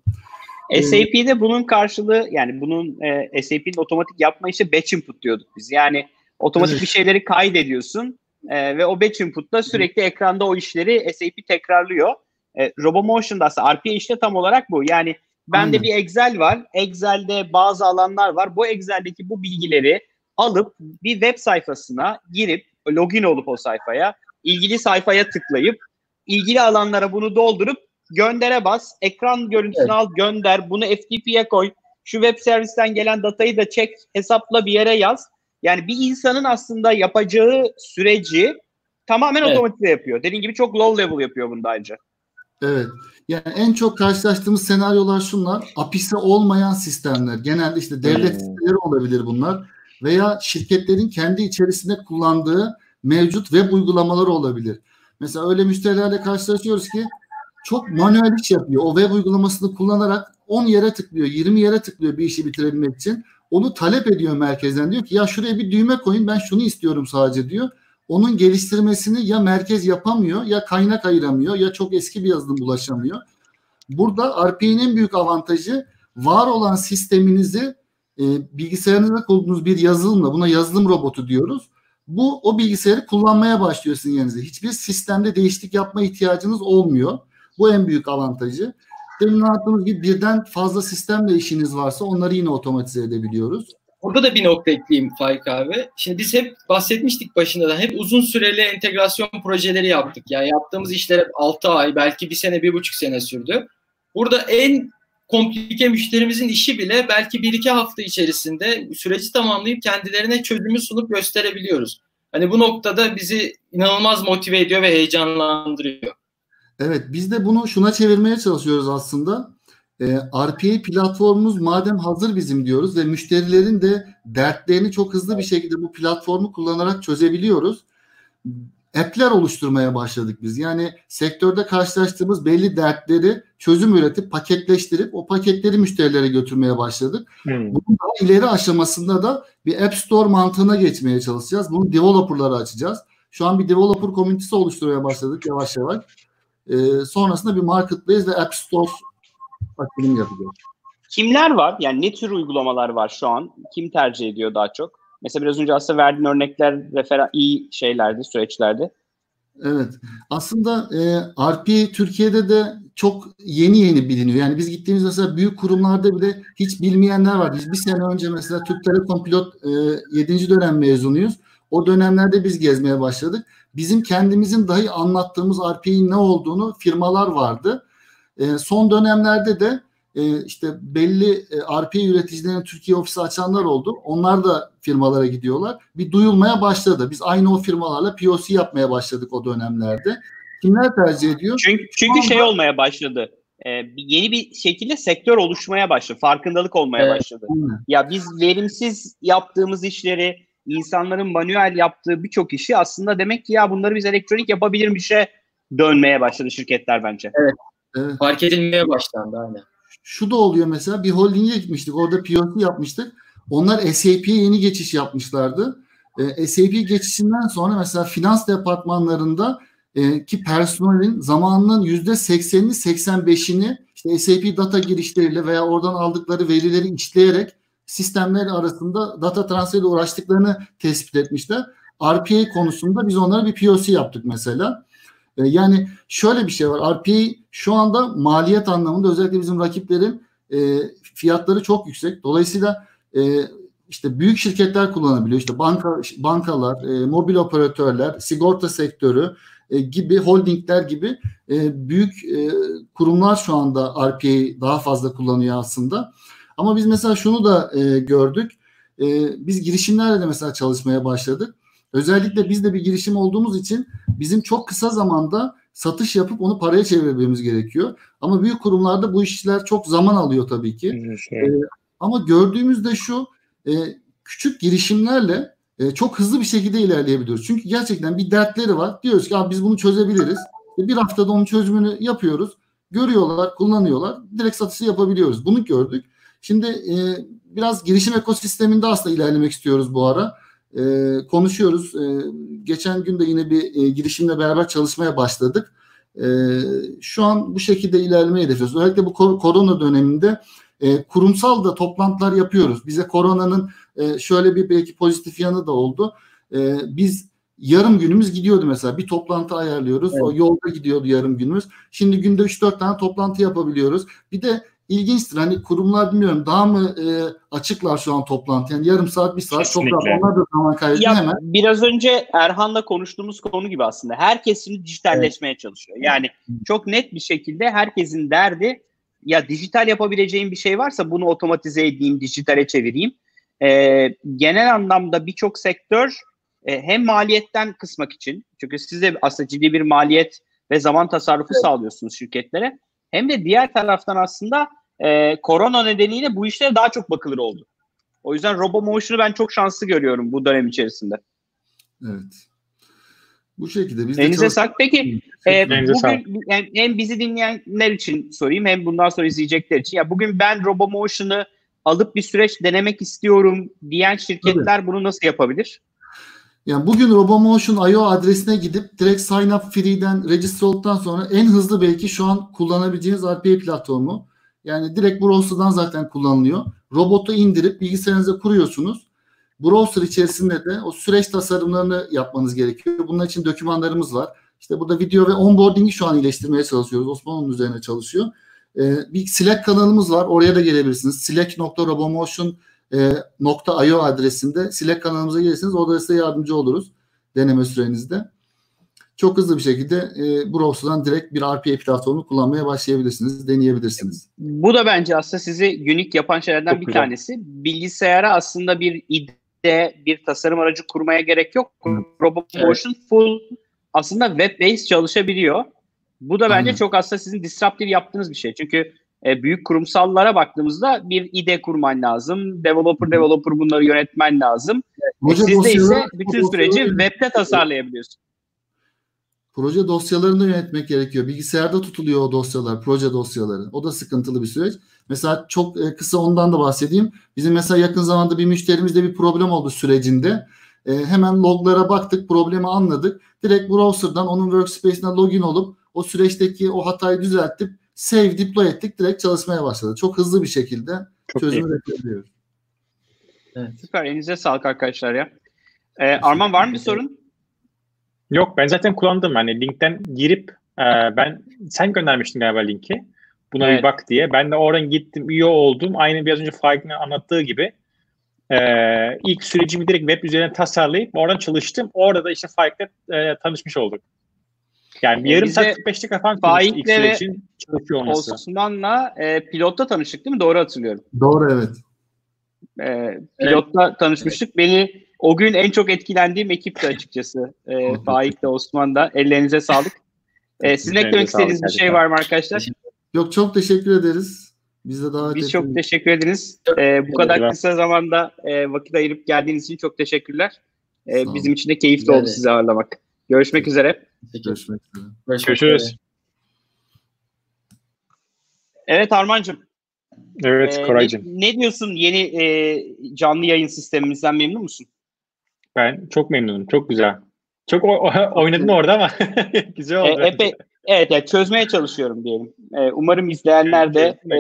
SAP'de bunun karşılığı yani bunun e, SAP'nin otomatik yapma işi batch input diyorduk biz. Yani otomatik evet. bir şeyleri kaydediyorsun e, ve o batch input'ta sürekli ekranda o işleri SAP tekrarlıyor. E, RoboMotion'da aslında RPA işte tam olarak bu. Yani bende bir Excel var. Excel'de bazı alanlar var. Bu Excel'deki bu bilgileri alıp bir web sayfasına girip login olup o sayfaya ilgili sayfaya tıklayıp ilgili alanlara bunu doldurup göndere bas. Ekran görüntüsünü evet. al gönder. Bunu FTP'ye koy. Şu web servisten gelen datayı da çek. Hesapla bir yere yaz. Yani bir insanın aslında yapacağı süreci tamamen evet. otomatize yapıyor. Dediğim gibi çok low level yapıyor bunu da ayrıca. Evet. Yani en çok karşılaştığımız senaryolar şunlar. API'si olmayan sistemler. Genelde işte devlet hmm. siteleri olabilir bunlar. Veya şirketlerin kendi içerisinde kullandığı mevcut web uygulamaları olabilir. Mesela öyle müşterilerle karşılaşıyoruz ki çok manuel iş yapıyor. O web uygulamasını kullanarak 10 yere tıklıyor, 20 yere tıklıyor bir işi bitirebilmek için. Onu talep ediyor merkezden. Diyor ki ya şuraya bir düğme koyun ben şunu istiyorum sadece diyor. Onun geliştirmesini ya merkez yapamıyor ya kaynak ayıramıyor ya çok eski bir yazılım ulaşamıyor. Burada RPA'nın en büyük avantajı var olan sisteminizi e, bilgisayarınızda kurduğunuz bir yazılımla buna yazılım robotu diyoruz. Bu o bilgisayarı kullanmaya başlıyorsun yerinize. Hiçbir sistemde değişiklik yapma ihtiyacınız olmuyor. Bu en büyük avantajı. Demin anlattığımız gibi birden fazla sistemle işiniz varsa onları yine otomatize edebiliyoruz. Burada da bir nokta ekleyeyim Faik abi. Şimdi biz hep bahsetmiştik başında da hep uzun süreli entegrasyon projeleri yaptık. Yani yaptığımız işler hep 6 ay belki bir sene bir buçuk sene sürdü. Burada en komplike müşterimizin işi bile belki bir iki hafta içerisinde süreci tamamlayıp kendilerine çözümü sunup gösterebiliyoruz. Hani bu noktada bizi inanılmaz motive ediyor ve heyecanlandırıyor. Evet biz de bunu şuna çevirmeye çalışıyoruz aslında. E, ee, RPA platformumuz madem hazır bizim diyoruz ve müşterilerin de dertlerini çok hızlı bir şekilde bu platformu kullanarak çözebiliyoruz. App'ler oluşturmaya başladık biz. Yani sektörde karşılaştığımız belli dertleri çözüm üretip paketleştirip o paketleri müşterilere götürmeye başladık. Hmm. Bunun daha ileri aşamasında da bir App Store mantığına geçmeye çalışacağız. Bunu developer'lara açacağız. Şu an bir developer komünitesi oluşturmaya başladık yavaş yavaş. E, sonrasında bir marketplace ve app store açılım yapacağız. Kimler var? Yani ne tür uygulamalar var şu an? Kim tercih ediyor daha çok? Mesela biraz önce aslında verdiğin örnekler referan iyi şeylerdi, süreçlerdi. Evet. Aslında e, RP Türkiye'de de çok yeni yeni biliniyor. Yani biz gittiğimiz mesela büyük kurumlarda bile hiç bilmeyenler var. Biz bir sene önce mesela Türk Telekom pilot e, 7. dönem mezunuyuz. O dönemlerde biz gezmeye başladık bizim kendimizin dahi anlattığımız RPA'nin ne olduğunu firmalar vardı. E, son dönemlerde de e, işte belli e, RPA üreticilerinin Türkiye ofisi açanlar oldu. Onlar da firmalara gidiyorlar. Bir duyulmaya başladı. Biz aynı o firmalarla POC yapmaya başladık o dönemlerde. Kimler tercih ediyor? Çünkü, çünkü anda, şey olmaya başladı. Ee, yeni bir şekilde sektör oluşmaya başladı. Farkındalık olmaya evet, başladı. Aynen. Ya biz verimsiz yaptığımız işleri insanların manuel yaptığı birçok işi aslında demek ki ya bunları biz elektronik yapabilirmişe dönmeye başladı şirketler bence. Evet. Evet. Fark edilmeye başlandı aynen. Şu da oluyor mesela bir holding'e gitmiştik. Orada POC yapmıştık. Onlar SAP'ye yeni geçiş yapmışlardı. E, SAP geçişinden sonra mesela finans departmanlarında e, ki personelin zamanının yüzde 80'ini 85'ini işte SAP data girişleriyle veya oradan aldıkları verileri işleyerek sistemler arasında data transferiyle uğraştıklarını tespit etmişler. RPA konusunda biz onlara bir POC yaptık mesela. E, yani şöyle bir şey var. RPA şu anda maliyet anlamında özellikle bizim rakiplerin e, fiyatları çok yüksek. Dolayısıyla e, işte büyük şirketler kullanabiliyor. İşte banka bankalar, e, mobil operatörler, sigorta sektörü e, gibi holdingler gibi e, büyük e, kurumlar şu anda RPA'yı daha fazla kullanıyor aslında. Ama biz mesela şunu da e, gördük. E, biz girişimlerle de mesela çalışmaya başladık. Özellikle biz de bir girişim olduğumuz için bizim çok kısa zamanda satış yapıp onu paraya çevirmemiz gerekiyor. Ama büyük kurumlarda bu işler çok zaman alıyor tabii ki. Ee, ama gördüğümüzde şu e, küçük girişimlerle e, çok hızlı bir şekilde ilerleyebiliyoruz. Çünkü gerçekten bir dertleri var. Diyoruz ki abi biz bunu çözebiliriz. E, bir haftada onun çözümünü yapıyoruz. Görüyorlar, kullanıyorlar. Direkt satışı yapabiliyoruz. Bunu gördük. Şimdi e, biraz girişim ekosisteminde aslında ilerlemek istiyoruz bu ara. E, konuşuyoruz. E, geçen gün de yine bir e, girişimle beraber çalışmaya başladık. E, şu an bu şekilde ilerlemeyi hedefliyoruz. Özellikle bu kor- korona döneminde e, kurumsal da toplantılar yapıyoruz. Bize koronanın e, şöyle bir belki pozitif yanı da oldu. E, biz yarım günümüz gidiyordu mesela. Bir toplantı ayarlıyoruz. Evet. O yolda gidiyordu yarım günümüz. Şimdi günde 3-4 tane toplantı yapabiliyoruz. Bir de ilginçtir. Hani kurumlar bilmiyorum daha mı e, açıklar şu an toplantı? Yani yarım saat, bir saat Kesinlikle. çok rahat. Onlar da zaman kaybı hemen. Biraz önce Erhan'la konuştuğumuz konu gibi aslında. Herkes şimdi dijitalleşmeye evet. çalışıyor. Yani çok net bir şekilde herkesin derdi ya dijital yapabileceğim bir şey varsa bunu otomatize edeyim, dijitale çevireyim. Ee, genel anlamda birçok sektör e, hem maliyetten kısmak için çünkü siz de aslında ciddi bir maliyet ve zaman tasarrufu evet. sağlıyorsunuz şirketlere. Hem de diğer taraftan aslında e, korona nedeniyle bu işlere daha çok bakılır oldu. O yüzden RoboMotion'u ben çok şanslı görüyorum bu dönem içerisinde. Evet. Bu şekilde biz de Elinize sağlık. Peki e, bugün yani hem bizi dinleyenler için sorayım hem bundan sonra izleyecekler için. Ya bugün ben RoboMotion'ı alıp bir süreç denemek istiyorum diyen şirketler Tabii. bunu nasıl yapabilir? Yani bugün RoboMotion.io adresine gidip direkt sign up free'den register olduktan sonra en hızlı belki şu an kullanabileceğiniz RPA platformu. Yani direkt browser'dan zaten kullanılıyor. Robotu indirip bilgisayarınıza kuruyorsunuz. Browser içerisinde de o süreç tasarımlarını yapmanız gerekiyor. Bunun için dokümanlarımız var. İşte burada video ve onboarding'i şu an iyileştirmeye çalışıyoruz. Osman onun üzerine çalışıyor. Ee, bir Slack kanalımız var. Oraya da gelebilirsiniz. slack.robomotion.com e, .io adresinde Slack kanalımıza gelirseniz orada size yardımcı oluruz deneme sürenizde. Çok hızlı bir şekilde e, browser'dan direkt bir RPA platformu kullanmaya başlayabilirsiniz, deneyebilirsiniz. Bu da bence aslında sizi unique yapan şeylerden Çok bir güzel. tanesi. Bilgisayara aslında bir ide, bir tasarım aracı kurmaya gerek yok. RoboMotion evet. full aslında web based çalışabiliyor. Bu da bence Aynen. çok aslında sizin disruptive yaptığınız bir şey. Çünkü e, büyük kurumsallara baktığımızda bir IDE kurman lazım. Developer developer bunları yönetmen lazım. Evet. E, sizde ise bütün süreci webde tasarlayabiliyorsun. Proje dosyalarını yönetmek gerekiyor. Bilgisayarda tutuluyor o dosyalar, proje dosyaları. O da sıkıntılı bir süreç. Mesela çok e, kısa ondan da bahsedeyim. Bizim mesela yakın zamanda bir müşterimizde bir problem oldu sürecinde. E, hemen loglara baktık, problemi anladık. Direkt browser'dan onun workspace'ine login olup o süreçteki o hatayı düzeltip save deploy ettik direkt çalışmaya başladı. Çok hızlı bir şekilde Çok çözümü bekliyoruz. Evet. Süper. Elinize sağlık arkadaşlar ya. Ee, Arman var mı bir sorun? Yok ben zaten kullandım. Hani linkten girip e, ben sen göndermiştin galiba linki. Buna evet. bir bak diye. Ben de oradan gittim, üye oldum. Aynı biraz önce Faik'in anlattığı gibi. E, ilk sürecimi direkt web üzerinden tasarlayıp oradan çalıştım. Orada da işte Faik'le e, tanışmış olduk. Yani bir e, yarım saat 45 dakika falan çalışıyor olması. Osman'la e, pilotta tanıştık değil mi? Doğru hatırlıyorum. Doğru evet. E, pilotta evet. tanışmıştık. Beni o gün en çok etkilendiğim ekipti açıkçası. E, (laughs) Faik'le Osman'da. Ellerinize sağlık. E, sizin eklemek istediğiniz bir şey var mı arkadaşlar? Yok çok teşekkür ederiz. Biz de daha Biz çok teşekkür ederiz. Ee, bu kadar kısa zamanda e, vakit ayırıp geldiğiniz için çok teşekkürler. E, bizim için de keyifli oldu sizi ağırlamak. Görüşmek üzere. Görüşmek üzere. Görüşürüz. Evet Armancığım. Evet ee, Koraycığım. Ne, ne diyorsun yeni e, canlı yayın sistemimizden memnun musun? Ben çok memnunum. Çok güzel. Çok o, oynadın orada ama (laughs) güzel oldu. E, epe, evet yani çözmeye çalışıyorum diyelim. E, umarım izleyenler de e,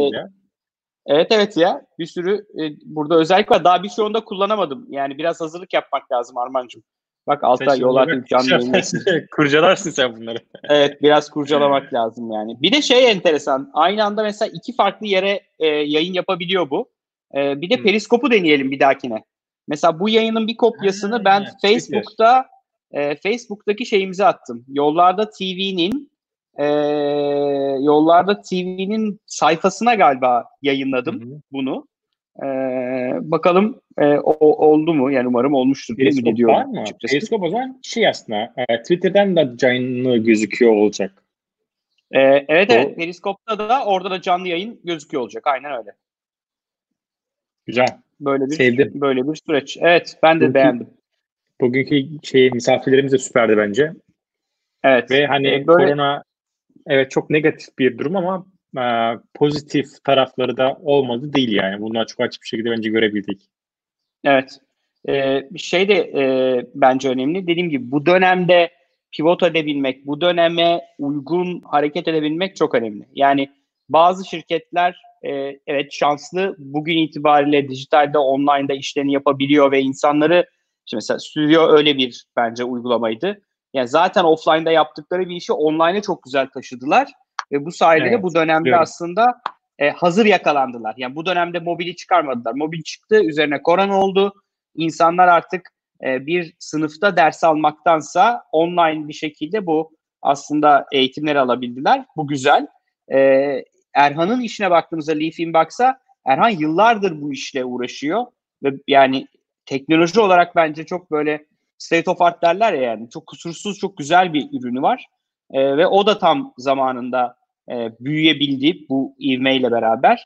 Evet evet ya bir sürü e, burada özellik var. Daha bir şey onda kullanamadım. Yani biraz hazırlık yapmak lazım Armancığım. Bak altta yol artık canlı. (laughs) Kurcalarsın sen bunları. (laughs) evet biraz kurcalamak lazım yani. Bir de şey enteresan. Aynı anda mesela iki farklı yere e, yayın yapabiliyor bu. E, bir de hmm. periskopu deneyelim bir dahakine. Mesela bu yayının bir kopyasını ha, ben Facebook'ta e, Facebook'taki şeyimize attım. Yollarda TV'nin e, Yollarda TV'nin sayfasına galiba yayınladım bunu. Ee, bakalım e, o, oldu mu? Yani umarım olmuştur diye ümit ediyorum. Var mı? Periskop o zaman şey aslında e, Twitter'dan da canlı gözüküyor olacak. Ee, evet o... evet Periskop'ta da orada da canlı yayın gözüküyor olacak. Aynen öyle. Güzel. Böyle bir Sevdim. böyle bir süreç. Evet, ben de Bugün- beğendim. Bugünkü şey misafirlerimiz de süperdi bence. Evet. Ve hani Ee, böyle- korona evet çok negatif bir durum ama e, pozitif tarafları da olmadı değil yani. Bunlar çok açık bir şekilde bence görebildik. Evet. Ee, şey de e, bence önemli. Dediğim gibi bu dönemde pivot edebilmek, bu döneme uygun hareket edebilmek çok önemli. Yani bazı şirketler e, evet şanslı bugün itibariyle dijitalde, online'da işlerini yapabiliyor ve insanları işte mesela Studio öyle bir bence uygulamaydı. Yani zaten offline'da yaptıkları bir işi online'a çok güzel taşıdılar ve bu sayede de Evet, bu dönemde biliyorum. aslında e, hazır yakalandılar. Yani bu dönemde mobili çıkarmadılar. Mobil çıktı, üzerine korona oldu. İnsanlar artık e, bir sınıfta ders almaktansa online bir şekilde bu aslında eğitimleri alabildiler. Bu güzel. E, Erhan'ın işine baktığımızda Leaf Inbox'a Erhan yıllardır bu işle uğraşıyor ve yani teknoloji olarak bence çok böyle state of art derler ya yani çok kusursuz çok güzel bir ürünü var. E, ve o da tam zamanında e, büyüyebildi bu ivmeyle beraber.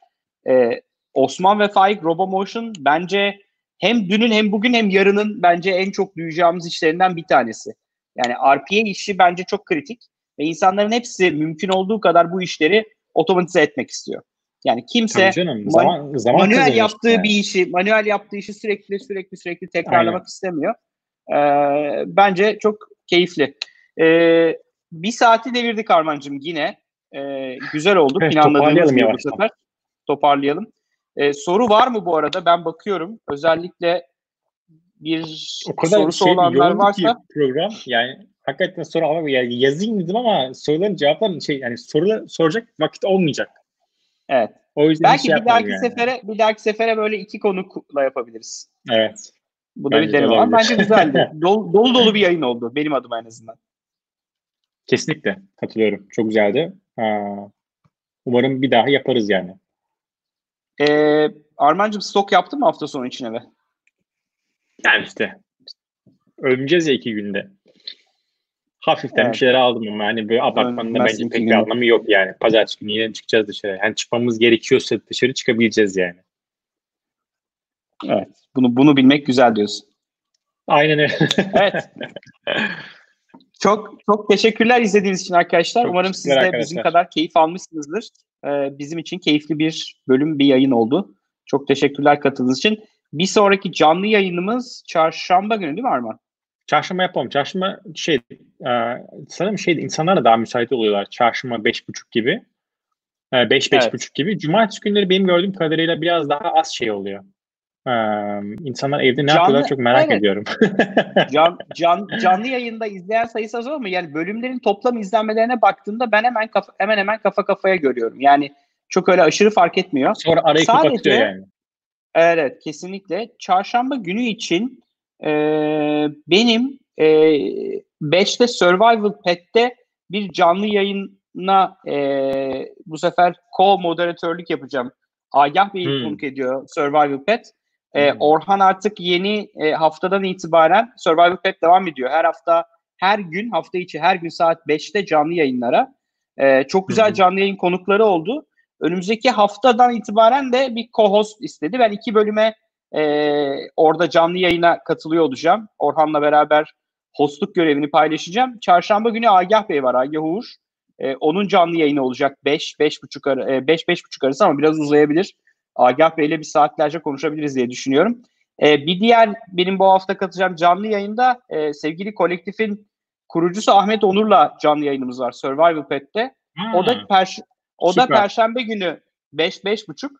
E, Osman ve Faik RoboMotion bence hem dünün hem bugün hem yarının bence en çok duyacağımız işlerinden bir tanesi. Yani RPA işi bence çok kritik ve insanların hepsi mümkün olduğu kadar bu işleri otomatize etmek istiyor. Yani kimse canım. Zaman, zaman manuel yaptığı yani. bir işi, manuel yaptığı işi sürekli sürekli sürekli tekrarlamak Aynen. istemiyor. Ee, bence çok keyifli. Ee, bir saati devirdik Armancığım yine. Ee, güzel oldu. Evet, Planladığımız toparlayalım gibi bu sefer. Toparlayalım. Ee, soru var mı bu arada? Ben bakıyorum. Özellikle bir o kadar sorusu şey, olanlar varsa program yani hakikaten soru ama yani yazayım dedim ama soruların cevapları şey yani soru soracak vakit olmayacak. evet. O yüzden Belki şey bir dahaki yani. sefere bir dahaki sefere böyle iki konukla yapabiliriz. Evet. Bu da bir de deneme olabilir. bence güzeldi. (laughs) dolu, dolu dolu bir yayın oldu benim adıma en azından. Kesinlikle katılıyorum. Çok güzeldi. Aa, umarım bir daha yaparız yani. Ee, Armancığım stok yaptın mı hafta sonu için eve? Yani işte ölmeyeceğiz ya iki günde. Hafiften Evet. bir şeyler aldım ama hani böyle abartmanın da Ölmezsin bence pek bir anlamı yok yani. Pazartesi günü yine çıkacağız dışarı. Yani çıkmamız gerekiyorsa dışarı çıkabileceğiz yani. Evet. Bunu bunu bilmek güzel diyorsun. Aynen öyle. Evet. (laughs) Çok çok teşekkürler izlediğiniz için arkadaşlar. Çok Umarım siz de teşekkürler bizim arkadaşlar. kadar keyif almışsınızdır. Ee, bizim için keyifli bir bölüm, bir yayın oldu. Çok teşekkürler katıldığınız için. Bir sonraki canlı yayınımız çarşamba günü değil mi Arman? Çarşamba yapalım. Çarşamba şey e, sanırım şey insanlar da daha müsait oluyorlar. Çarşamba beş buçuk gibi. E, beş beş Evet. buçuk gibi. Cumartesi günleri benim gördüğüm kadarıyla biraz daha az şey oluyor. E, insanlar evde ne Canlı- yapıyorlar çok merak evet. ediyorum. (laughs) Can, (laughs) can, canlı yayında izleyen sayısı az ama yani bölümlerin toplam izlenmelerine baktığımda ben hemen kafa, hemen hemen kafa kafaya görüyorum. Yani çok öyle aşırı fark etmiyor. Sonra arayı Sadece- kapatıyor yani. Evet kesinlikle. Çarşamba günü için e, benim e, Batch'te Survival Pet'te bir canlı yayına e, bu sefer co-moderatörlük yapacağım. Agah Bey'i Hmm. konuk ediyor Survival Pet. E. Orhan artık yeni e, haftadan itibaren Survival Pet devam ediyor. Her hafta, her gün, hafta içi her gün saat 5'te canlı yayınlara. E, çok güzel canlı yayın konukları oldu. Önümüzdeki haftadan itibaren de bir co-host istedi. Ben iki bölüme e, orada canlı yayına katılıyor olacağım. Orhan'la beraber hostluk görevini paylaşacağım. Çarşamba günü Agah Bey var, Agah Uğur. E, onun canlı yayını olacak 5 5 buçuk ara, e, 5 5 buçuk arası ama biraz uzayabilir. Agah Bey'le bir saatlerce konuşabiliriz diye düşünüyorum. E, bir diğer benim bu hafta katılacağım canlı yayında e, sevgili kolektifin kurucusu Ahmet Onur'la canlı yayınımız var Survival Pet'te. O da Hmm. perş o da Süper. perşembe günü 5 5 buçuk.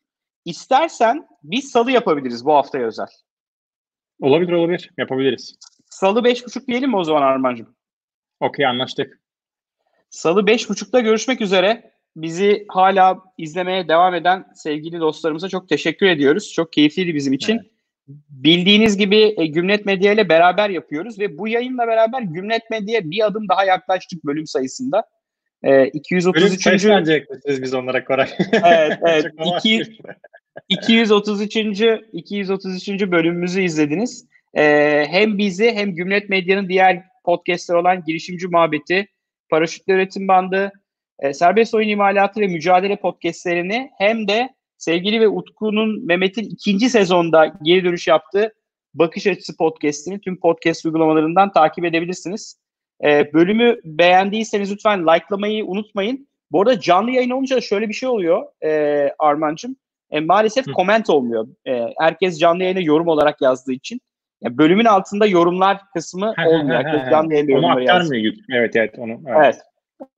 İstersen biz salı yapabiliriz bu haftaya özel. Olabilir olabilir. Yapabiliriz. Salı beş buçuk diyelim mi o zaman Armancığım? Okey anlaştık. Salı beş buçukta görüşmek üzere. Bizi hala izlemeye devam eden sevgili dostlarımıza çok teşekkür ediyoruz. Çok keyifliydi bizim için. Bildiğiniz gibi e, Gümlet Medya ile beraber yapıyoruz ve bu yayınla beraber Gümlet Medya'ya bir adım daha yaklaştık bölüm sayısında. E, Bölüm 233. sayısını ancak yaklaşırız biz onlara Koray. Evet, evet. (laughs) İki- 233. 233. bölümümüzü izlediniz. Ee, hem bizi hem Gümlet Medya'nın diğer podcastler olan Girişimci Muhabbeti, Paraşütle Üretim Bandı, e, Serbest Oyun İmalatı ve Mücadele podcastlerini hem de sevgili ve Utku'nun Mehmet'in ikinci sezonda geri dönüş yaptığı Bakış Açısı Podcast'ini tüm podcast uygulamalarından takip edebilirsiniz. E, bölümü beğendiyseniz lütfen likelamayı unutmayın. Bu arada canlı yayın olunca da şöyle bir şey oluyor e, Arman'cığım. E, maalesef Hı. comment olmuyor. E, herkes canlı yayına yorum olarak yazdığı için. Yani bölümün altında yorumlar kısmı olmuyor. Herkes canlı yayında yorumları yazıyor. Evet evet. Onu, evet.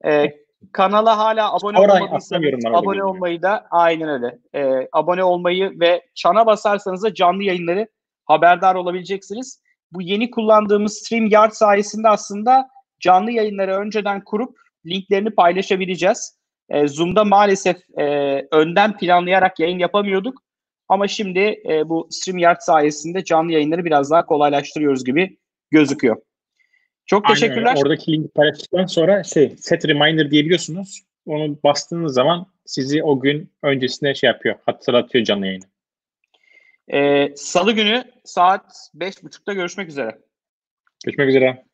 evet. E, kanala hala abone olmadıysanız abone olmayı da aynen öyle. E, abone olmayı ve çana basarsanız da canlı yayınları haberdar olabileceksiniz. Bu yeni kullandığımız StreamYard sayesinde aslında canlı yayınları önceden kurup linklerini paylaşabileceğiz. E, Zoom'da maalesef e, önden planlayarak yayın yapamıyorduk. Ama şimdi e, bu StreamYard sayesinde canlı yayınları biraz daha kolaylaştırıyoruz gibi gözüküyor. Çok Aynen teşekkürler. Öyle. Oradaki linki paylaştıktan sonra şey set reminder diyebiliyorsunuz. Onu bastığınız zaman sizi o gün öncesinde şey yapıyor. Hatırlatıyor canlı yayını. Ee, Salı günü saat 5.30'da görüşmek üzere. Görüşmek üzere.